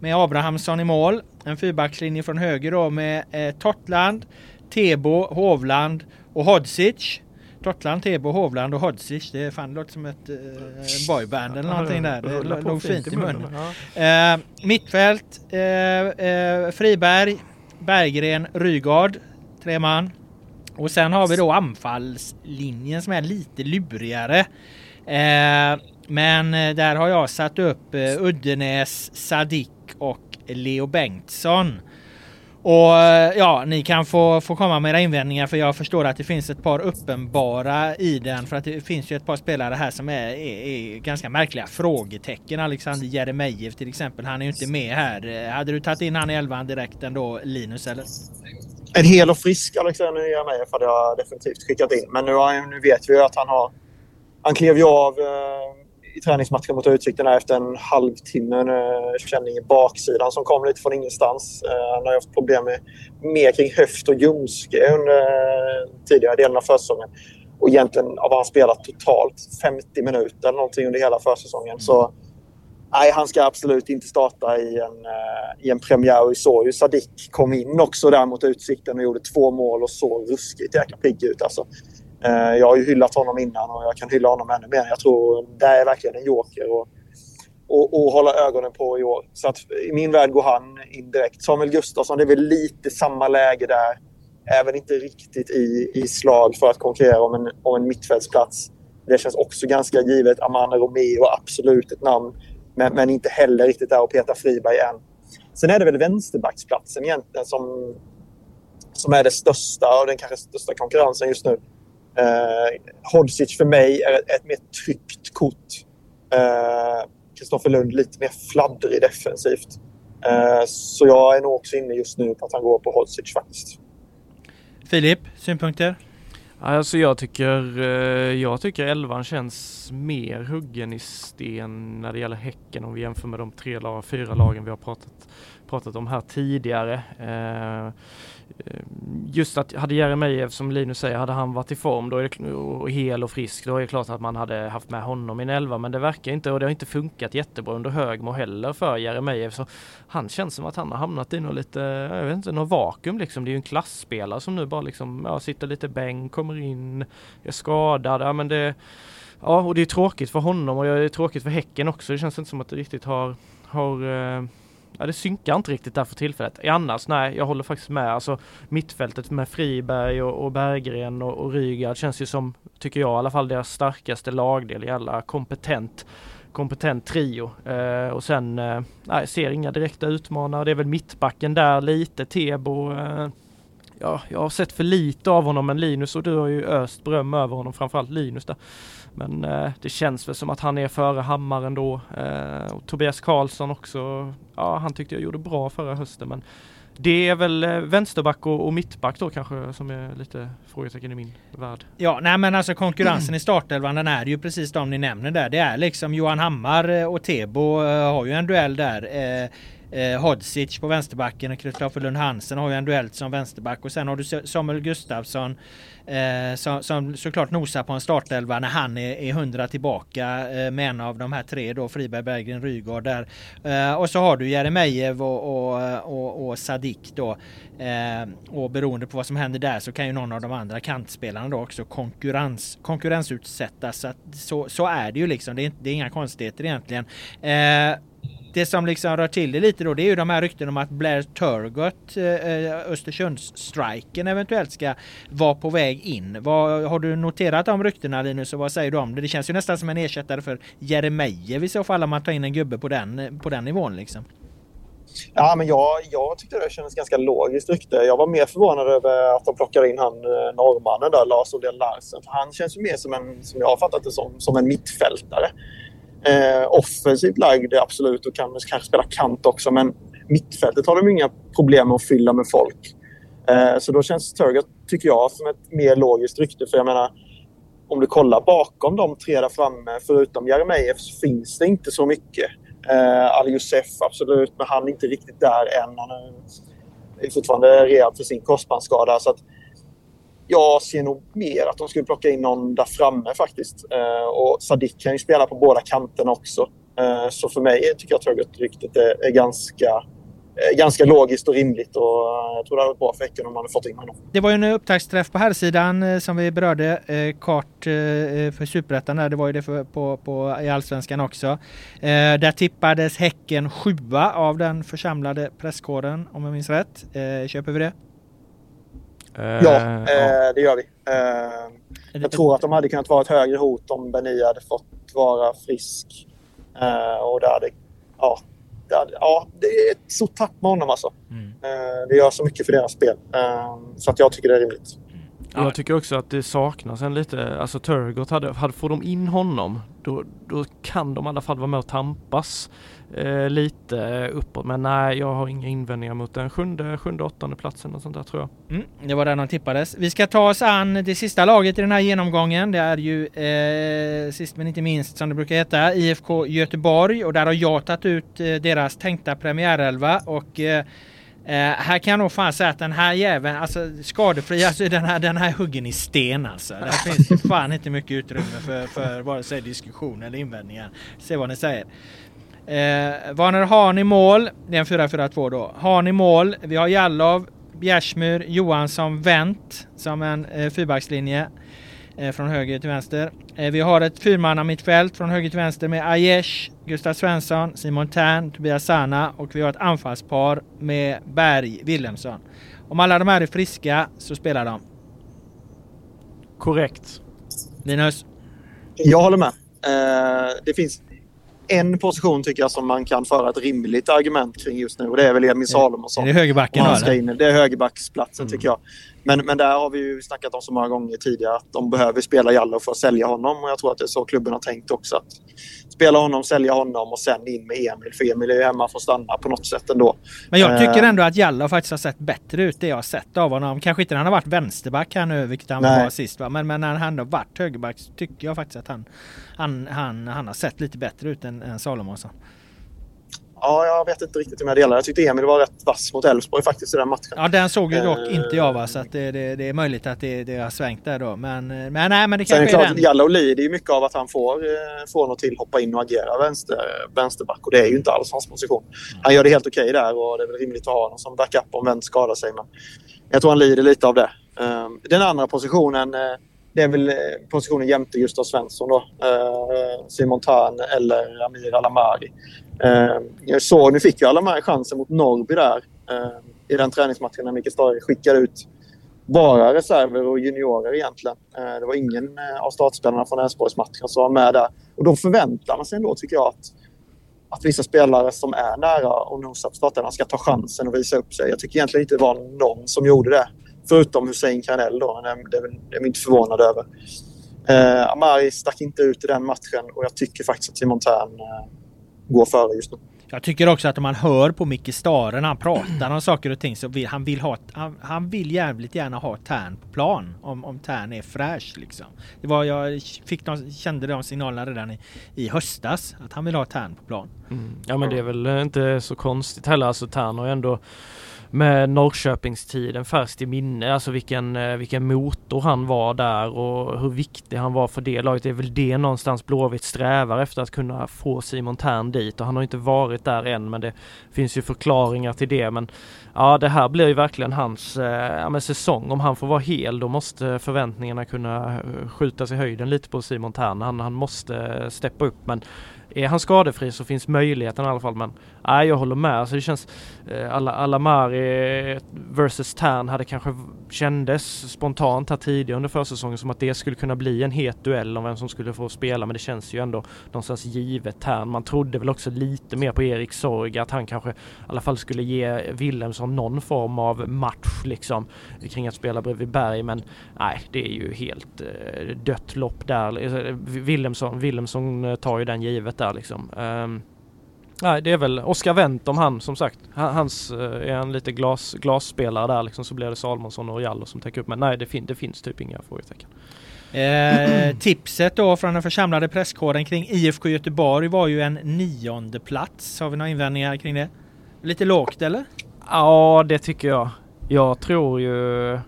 [SPEAKER 3] med Abrahamsson i mål. En fyrbackslinje från höger då med eh, Totland, Tebo, Hovland och Hodzic. Totland, Tebo, Hovland och Hodzic. Det, fan, låter som ett eh, boyband eller någonting där. Det låg fint i munnen. Eh, mittfält, eh, eh, Friberg, Berggren, Rygard. Tre man. Och sen har vi då anfallslinjen som är lite lurigare. Eh, men eh, där har jag satt upp Uddenäs, Sadik och Leo Bengtsson. Och eh, ja, ni kan få, få komma med era invändningar för jag förstår att det finns ett par uppenbara i den för att det finns ju ett par spelare här som är, är, är ganska märkliga frågetecken. Alexander Jeremejeff till exempel, han är ju inte med här. Hade du tagit in han i elvan direkt ändå Linus eller?
[SPEAKER 1] En hel och frisk Alexander Jeremejeff hade jag definitivt skickat in. Men nu, nu vet vi ju att han har... Han klev ju av eh, i träningsmatchen mot Utsikten efter en halvtimme en känning i baksidan som kom lite från ingenstans. Uh, han har haft problem med mer kring höft och ljumske under uh, tidigare delen av försäsongen. Och egentligen har han spelat totalt 50 minuter någonting under hela försäsongen. Mm. Så nej, han ska absolut inte starta i en, i en premiär. Vi såg ju Sadik kom in också där mot Utsikten och gjorde två mål och såg ruskigt jäkla pigg ut. Alltså, Eh, Eh, jag har ju hyllat honom innan och jag kan hylla honom ännu mer. Jag tror det är verkligen en joker och, och, och hålla ögonen på i år. Så att i min värld går han in direkt. Samuel Gustafsson, det är väl lite samma läge där. Även inte riktigt i, i slag för att konkurrera om en, om en mittfältsplats. Det känns också ganska givet. Amanda Romeo, absolut ett namn. Men, men inte heller riktigt där och Peter Friberg än. Sen är det väl vänsterbacksplatsen egentligen som, som är det största och den kanske största konkurrensen just nu. Eh, Hodzic för mig är ett, ett mer tryggt kort. Kristoffer eh, Lund lite mer fladdrig defensivt. Eh, så jag är nog också inne just nu på att han går på Hodzic faktiskt.
[SPEAKER 3] Filip, synpunkter?
[SPEAKER 2] Alltså jag tycker, eh, jag tycker elvan känns mer huggen i sten när det gäller Häcken om vi jämför med de tre, fyra lagen vi har pratat, pratat om här tidigare. Eh, just att hade Jeremejeff som Linus säger, hade han varit i form då är det, och hel och frisk, då är det klart att man hade haft med honom i en elva. Men det verkar inte och det har inte funkat jättebra under Högmo heller för Jeremejeff. Så han känns som att han har hamnat i något lite, jag vet inte, något vakuum liksom. Det är ju en klassspelare som nu bara liksom, ja, sitter lite bäng, kommer in, är skadad. Ja, men det, ja, och det är tråkigt för honom och det är tråkigt för Häcken också. Det känns inte som att det riktigt har, har eh, ja, det synkar inte riktigt där för tillfället. Annars, nej, jag håller faktiskt med. Alltså mittfältet med Friberg och, och Berggren och, och Rygaard känns ju som, tycker jag i alla fall, deras starkaste lagdel. Jävla kompetent kompetent trio. Eh, och sen, eh, nej, ser inga direkta utmanare. Det är väl mittbacken där lite, Tebo. Eh, ja, jag har sett för lite av honom, men Linus och du har ju öst beröm över honom, framförallt Linus där. Men eh, det känns väl som att han är före Hammar ändå. Eh, och Tobias Karlsson också. Ja, han tyckte jag gjorde bra förra hösten, men det är väl eh, vänsterback och, och mittback då kanske som är lite frågetecken i min värld.
[SPEAKER 3] Ja, nej men alltså konkurrensen i startelvan den är ju precis de ni nämner där. Det är liksom Johan Hammar eh, och Tebo eh, har ju en duell där. Eh, eh, Hodzic på vänsterbacken och Kristoffer Lund Hansen har ju en duell som vänsterback och sen har du Samuel Gustafsson eh, som, som, såklart nosar på en startelva när han är, är hundra tillbaka eh, med en av de här tre då Friberg, Berggren, Rygaard där. Eh, och så har du Jeremejeff och, och, och, och Sadik då. Eh, och beroende på vad som händer där så kan ju någon av de andra kantspelarna då också konkurrens, konkurrensutsättas. Så, så, så är det ju liksom. Det är, det är inga konstigheter egentligen. Eh, det som liksom rör till det lite då det är ju de här rykten om att Blair Turgott, eh, eh Östersundsstriken eventuellt ska vara på väg in. Vad, har du noterat de ryktena Linus och vad säger du om det? Det känns ju nästan som en ersättare för Jeremejeff i så fall om man tar in en gubbe på den, eh, på den nivån liksom.
[SPEAKER 1] Ja, men jag, jag tyckte det kändes ganska logiskt rykte. Jag var mer förvånad över att de plockar in han eh, norrmannen där, Lars Odell Larsen. Han känns ju mer som en, som jag har fattat det som, som en mittfältare. Eh, offensivt lagd absolut och kan kanske spela kant också men mittfältet har de inga problem med att fylla med folk. Eh, så då känns Turgott, tycker jag, som ett mer logiskt rykte. För jag menar, om du kollar bakom de tre där framme, förutom Jeremejeff, så finns det inte så mycket. Eh, Ali Youssef absolut, men han är inte riktigt där än. Han är fortfarande rehab för sin korsbandsskada. Så att jag ser nog mer att de skulle plocka in någon där framme faktiskt. Eh, och Sadik kan ju spela på båda kanterna också. Eh, så för mig tycker jag att Turgut-ryktet är, är ganska eh, ganska logiskt och rimligt och eh, jag tror det hade varit bra för Häcken om man hade fått in honom.
[SPEAKER 3] Det var ju en upptaktsträff på här sidan eh, som vi berörde eh, kort eh, eh för Superettan Det var ju det för, på, på, i Allsvenskan också. Eh, där tippades Häcken sjua av den församlade presskåren om jag minns rätt. Eh, köper vi det?
[SPEAKER 1] Ja, eh, det gör vi. Eh, jag tror att de hade kunnat vara ett högre hot om Beni hade fått vara frisk. Eh, och det hade, ja, det hade, ja, det är ett stort tapp med honom alltså. Mm. Eh, det gör så mycket för deras spel. Eh, så att jag tycker det är rimligt.
[SPEAKER 2] Jag tycker också att det saknas en lite, alltså Turgott, hade, hade, får de in honom då, då kan de i alla fall vara med och tampas eh, lite uppåt. Men nej, jag har inga invändningar mot den sjunde, sjunde åttonde platsen och sånt där tror jag.
[SPEAKER 3] Mm, det var där de tippades. Vi ska ta oss an det sista laget i den här genomgången. Det är ju eh, sist men inte minst som det brukar heta IFK Göteborg och där har jag tagit ut eh, deras tänkta premiärelva och eh, här kan jag nog fan säga att den här jäveln, alltså skadefri, alltså den här, den här huggen i sten alltså. Där finns fan inte mycket utrymme för, för vare sig diskussion eller invändningar. Se vad ni säger. Eh, Warner Hahn i mål. Det är en 4-4-2 då. Hahn i mål. Vi har Jallov, Bjärsmyr, Johansson, Wendt som en eh, fyrbackslinje från höger till vänster. Eh, vi har ett fyrmanna mittfält från höger till vänster med Aiesh, Gustav Svensson, Simon Tern, Tobias Sana och vi har ett anfallspar med Berg, Wilhelmsson. Om alla de här är friska så spelar de.
[SPEAKER 2] Korrekt.
[SPEAKER 3] Linus?
[SPEAKER 1] Jag håller med. Eh, det finns en position tycker jag som man kan föra ett rimligt argument kring just nu och det är väl Emil Salomonsson.
[SPEAKER 3] Är det högerbacken?
[SPEAKER 1] Han ska in. Det är högerbacksplatsen mm. tycker jag. Men, men där har vi ju snackat om så många gånger tidigare att de behöver spela Jallow för att sälja honom och jag tror att det är så klubben har tänkt också. Att spela honom, sälja honom och sen in med Emil. För Emil är ju hemma för att stanna på något sätt ändå.
[SPEAKER 3] Men jag tycker eh. ändå att Jallow faktiskt har sett bättre ut det jag har sett av honom. Kanske inte när han har varit vänsterback här nu, vilket han Nej. var sist va? Men, men när han har varit högerback så tycker jag faktiskt att han, han, han, han har sett lite bättre ut än, än Salomonsson.
[SPEAKER 1] Ja, jag vet inte riktigt om jag delar. Jag tyckte Emil var rätt vass mot Elfsborg faktiskt i den matchen.
[SPEAKER 3] Ja, den såg ju dock uh, inte jag va, så att det, det, det, är möjligt att det, det har svängt där då. Men, men nej, men det kanske är,
[SPEAKER 1] klart, den. Jallow lider ju mycket av att han får, eh, får något till hoppa in och agera vänster, vänsterback och det är ju inte alls hans position. Han gör det helt okej okay där och det är väl rimligt att ha honom som backup om vem skadar sig. Men jag tror han lider lite av det. Um, den andra positionen, det är väl positionen jämte Gustav Svensson då. Simon Thern eller Amir Alamari. Eh, jag såg, nu fick ju alla med chansen mot Norrby där eh, i den träningsmatchen när Mikael Stare skickade ut bara reserver och juniorer egentligen. Eh, det var ingen eh, av startspelarna från Elfsborgsmatchen som var med där. Och då förväntar man sig ändå, tycker jag, att, att vissa spelare som är nära och nosar på startelvan ska ta chansen och visa upp sig. Jag tycker egentligen inte det var någon som gjorde det. Förutom Hussein Karnell då, men det, det, det är jag inte förvånad över. Eh, Amari stack inte ut i den matchen och jag tycker faktiskt att Simon Thern eh, går före just nu.
[SPEAKER 3] Jag tycker också att om man hör på Micke Stare när han pratar om saker och ting så vill han vill ha han, han vill jävligt gärna ha Tern på plan om, om Tern är fräsch liksom. Det var jag fick de, kände de signalerna redan i, i höstas att han vill ha Tern på plan.
[SPEAKER 2] Mm. Ja men det är väl inte så konstigt heller alltså Tern har ju ändå med Norrköpingstiden färskt i minne, alltså vilken, eh, vilken motor han var där och hur viktig han var för det laget. Det är väl det någonstans Blåvitt strävar efter att kunna få Simon Tern dit och han har inte varit där än men det finns ju förklaringar till det men ja det här blir ju verkligen hans eh, ja, säsong. Om han får vara hel då måste förväntningarna kunna eh, skjutas i höjden lite på Simon Tern. Han, han måste steppa upp men är han skadefri så finns möjligheten i alla fall men nej jag håller med. Alltså det känns eh, alla, Alamari versus Tern hade kanske kändes spontant här tidigare under försäsongen som att det skulle kunna bli en het duell om vem som skulle få spela men det känns ju ändå någonstans givet Tern. Man trodde väl också lite mer på Erik Sorg att han kanske i alla fall skulle ge Wilhelmsson någon form av match liksom kring att spela bredvid Berg men nej det är ju helt eh, dött lopp där. Eh, Wilhelmsson, Wilhelmsson eh, tar ju den givet där liksom. Um, nej, det är väl Oskar Wendt om han som sagt. Hans uh, är en lite glas, glasspelare där liksom så blir det Salmonsson och Jallo som täcker upp. Men nej, det, fin det finns typ inga frågetecken.
[SPEAKER 3] Eh, tipset då från den församlade presskåren kring IFK Göteborg var ju en nionde plats. Har vi några invändningar kring det? Lite lågt eller?
[SPEAKER 2] Ja, det tycker jag. Jag tror ju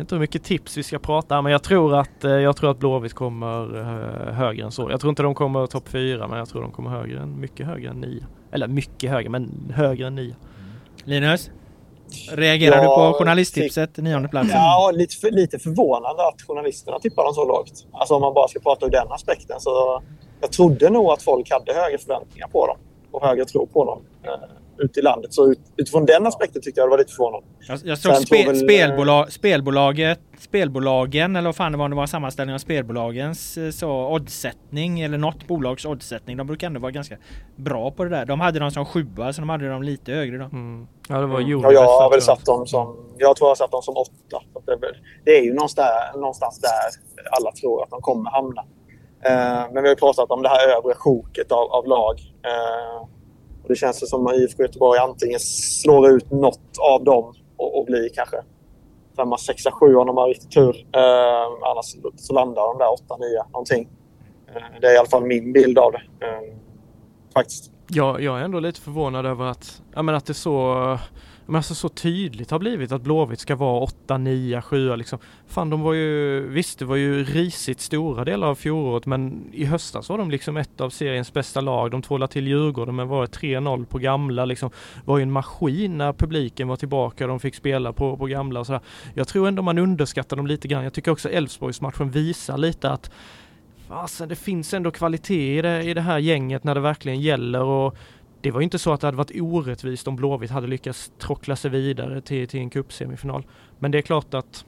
[SPEAKER 2] vet inte hur mycket tips vi ska prata men jag tror att, eh, jag tror att Blåvitt kommer eh, högre än så. Jag tror inte de kommer topp fyra men jag tror de kommer högre än, mycket högre än nio. Eller mycket högre men högre än nio.
[SPEAKER 3] Linus? Reagerar ja, du på journalisttipset, nionde platsen?
[SPEAKER 1] Ja, lite, för, lite förvånande att journalisterna tippar dem så lågt. Alltså om man bara ska prata ur den aspekten så jag trodde nog att folk hade högre förväntningar på dem och högre tro på dem. Eh, ute i landet. Så ut, utifrån den aspekten tyckte jag det var lite förvånande.
[SPEAKER 3] Jag, jag såg spe, väl, spelbolag, spelbolaget, spelbolagen eller vad fan det var, det var en sammanställning av spelbolagens eh, så, oddsättning eller något bolags oddsättning. De brukar ändå vara ganska bra på det där. De hade dem som sjua så de hade dem lite högre då. Mm.
[SPEAKER 2] Ja det var
[SPEAKER 1] mm. Ja, jag har väl satt dem som, jag tror jag har satt dem som åtta. Det är, det är ju någonstans där, någonstans där alla tror att de kommer hamna. Eh, men vi har pratat om det här övre sjoket av, av lag. Eh, det känns som att IFK Göteborg antingen slår ut något av dem och, och blir kanske femma, sexa, sju om de har riktigt tur. Eh, annars så landar de där åtta, nio någonting. Eh, det är i alla fall min bild av det. Eh, faktiskt.
[SPEAKER 2] Ja, jag är ändå lite förvånad över att, ja, men att det så men alltså så tydligt har blivit att Blåvitt ska vara 8, 9, 7 liksom. Fan de var ju, visst det var ju risigt stora delar av fjolåret men i höstas var de liksom ett av seriens bästa lag. De tvålade till Djurgården men var 3-0 på gamla liksom. Var ju en maskin när publiken var tillbaka och de fick spela på, på gamla och sådär. Jag tror ändå man underskattar dem lite grann. Jag tycker också Elfsborgsmatchen visar lite att Fasen, det finns ändå kvalitet i det, i det här gänget när det verkligen gäller och det var inte så att det hade varit orättvist om Blåvitt hade lyckats trockla sig vidare till, till en cupsemifinal. Men det är klart att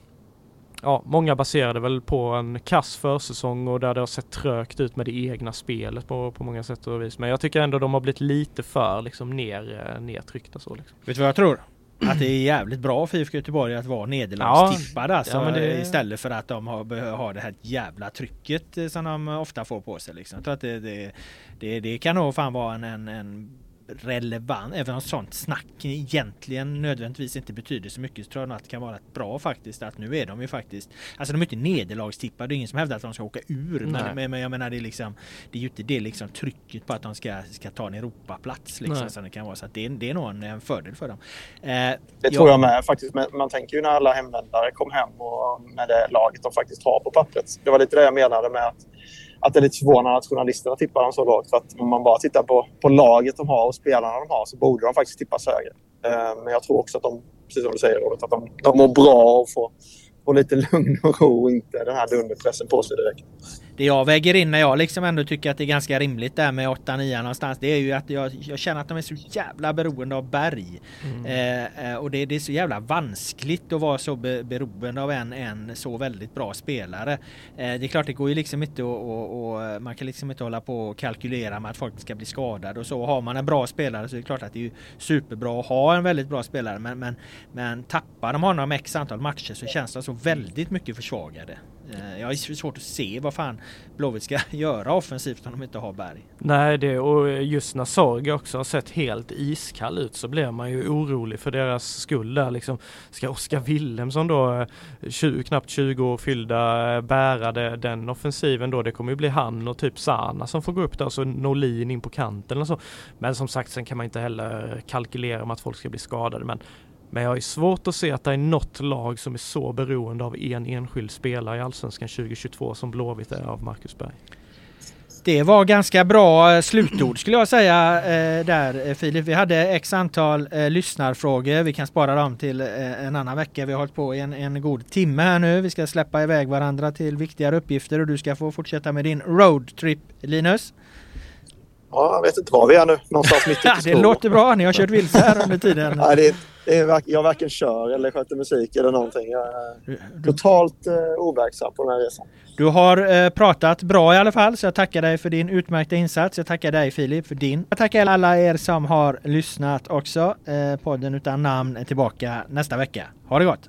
[SPEAKER 2] ja, många baserade väl på en kass försäsong och där det har sett trögt ut med det egna spelet på, på många sätt och vis. Men jag tycker ändå de har blivit lite för liksom ner, eh, nedtryckta så. Liksom.
[SPEAKER 3] Vet du vad jag tror? Att det är jävligt bra för IFK Göteborg att vara nederlagstippade ja, alltså, ja, det... istället för att de har, har det här jävla trycket eh, som de ofta får på sig. Liksom. Jag tror att det, det, det, det kan nog fan vara en, en, en relevant, även om sånt snack egentligen nödvändigtvis inte betyder så mycket så tror jag att det kan vara bra faktiskt att nu är de ju faktiskt Alltså de är inte nederlagstippade, det är ingen som hävdar att de ska åka ur men, men, jag menar det är liksom Det är ju inte det liksom trycket på att de ska, ska ta en Europaplats liksom som det kan vara så att det, det är nog en, en fördel för dem.
[SPEAKER 1] Eh, det tror jag med faktiskt. Man tänker ju när alla hemvändare kom hem och med det laget de faktiskt har på pappret. Det var lite det jag menade med att att det är lite förvånande att journalisterna tippar dem så lågt. För att om man bara tittar på, på laget de har och spelarna de har så borde de faktiskt tippas högre. Eh, men jag tror också att de, precis som du säger Robert, att de, de mår bra och får, får lite lugn och ro och inte den här dunderpressen på sig direkt
[SPEAKER 3] det jag väger in när jag liksom ändå tycker att det är ganska rimligt där med 8-9 någonstans. Det är ju att jag, jag känner att de är så jävla beroende av Berg. Mm. Eh, eh, och det, det, är så jävla vanskligt att vara så be, beroende av en, en så väldigt bra spelare. Eh, det är klart det går ju liksom inte att man kan liksom inte hålla på och kalkylera med att folk ska bli skadade och så. Har man en bra spelare så är det klart att det är superbra att ha en väldigt bra spelare. Men, men, men tappar de honom x antal matcher så känns de så väldigt mycket försvagade. Eh, jag har svårt att se vad fan Blåvitt ska göra offensivt om de inte har Berg.
[SPEAKER 2] Nej, det och just när Sorg också har sett helt iskall ut så blir man ju orolig för deras skull där liksom. Ska Oskar Willemsson då, eh, 20, knappt 20 år fyllda, eh, bära det, den offensiven då? Det kommer ju bli han och typ Sana som får gå upp där och så Norlin in på kanten och så. Men som sagt, sen kan man inte heller kalkylera om att folk ska bli skadade. Men men jag har svårt att se att det är något lag som är så beroende av en enskild spelare i Allsvenskan 2022 som Blåvitt är av Marcus Berg.
[SPEAKER 3] Det var ganska bra eh, slutord skulle jag säga eh, där eh, Filip. Vi hade x antal eh, lyssnarfrågor. Vi kan spara dem till eh, en annan vecka. Vi har hållit på en, en god timme här nu. Vi ska släppa iväg varandra till viktigare uppgifter och du ska få fortsätta med din roadtrip Linus.
[SPEAKER 1] Ja, jag vet inte var vi är nu. Någonstans mitt
[SPEAKER 3] i Det låter bra. Ni har kört vilse här under tiden.
[SPEAKER 1] Nej, det, det är, jag varken kör eller sköter musik eller någonting. Jag är totalt eh, overksam på den här resan.
[SPEAKER 3] Du har eh, pratat bra i alla fall, så jag tackar dig för din utmärkta insats. Jag tackar dig Filip för din. Jag tackar alla er som har lyssnat också. Eh, podden utan namn är tillbaka nästa vecka. Ha det gott!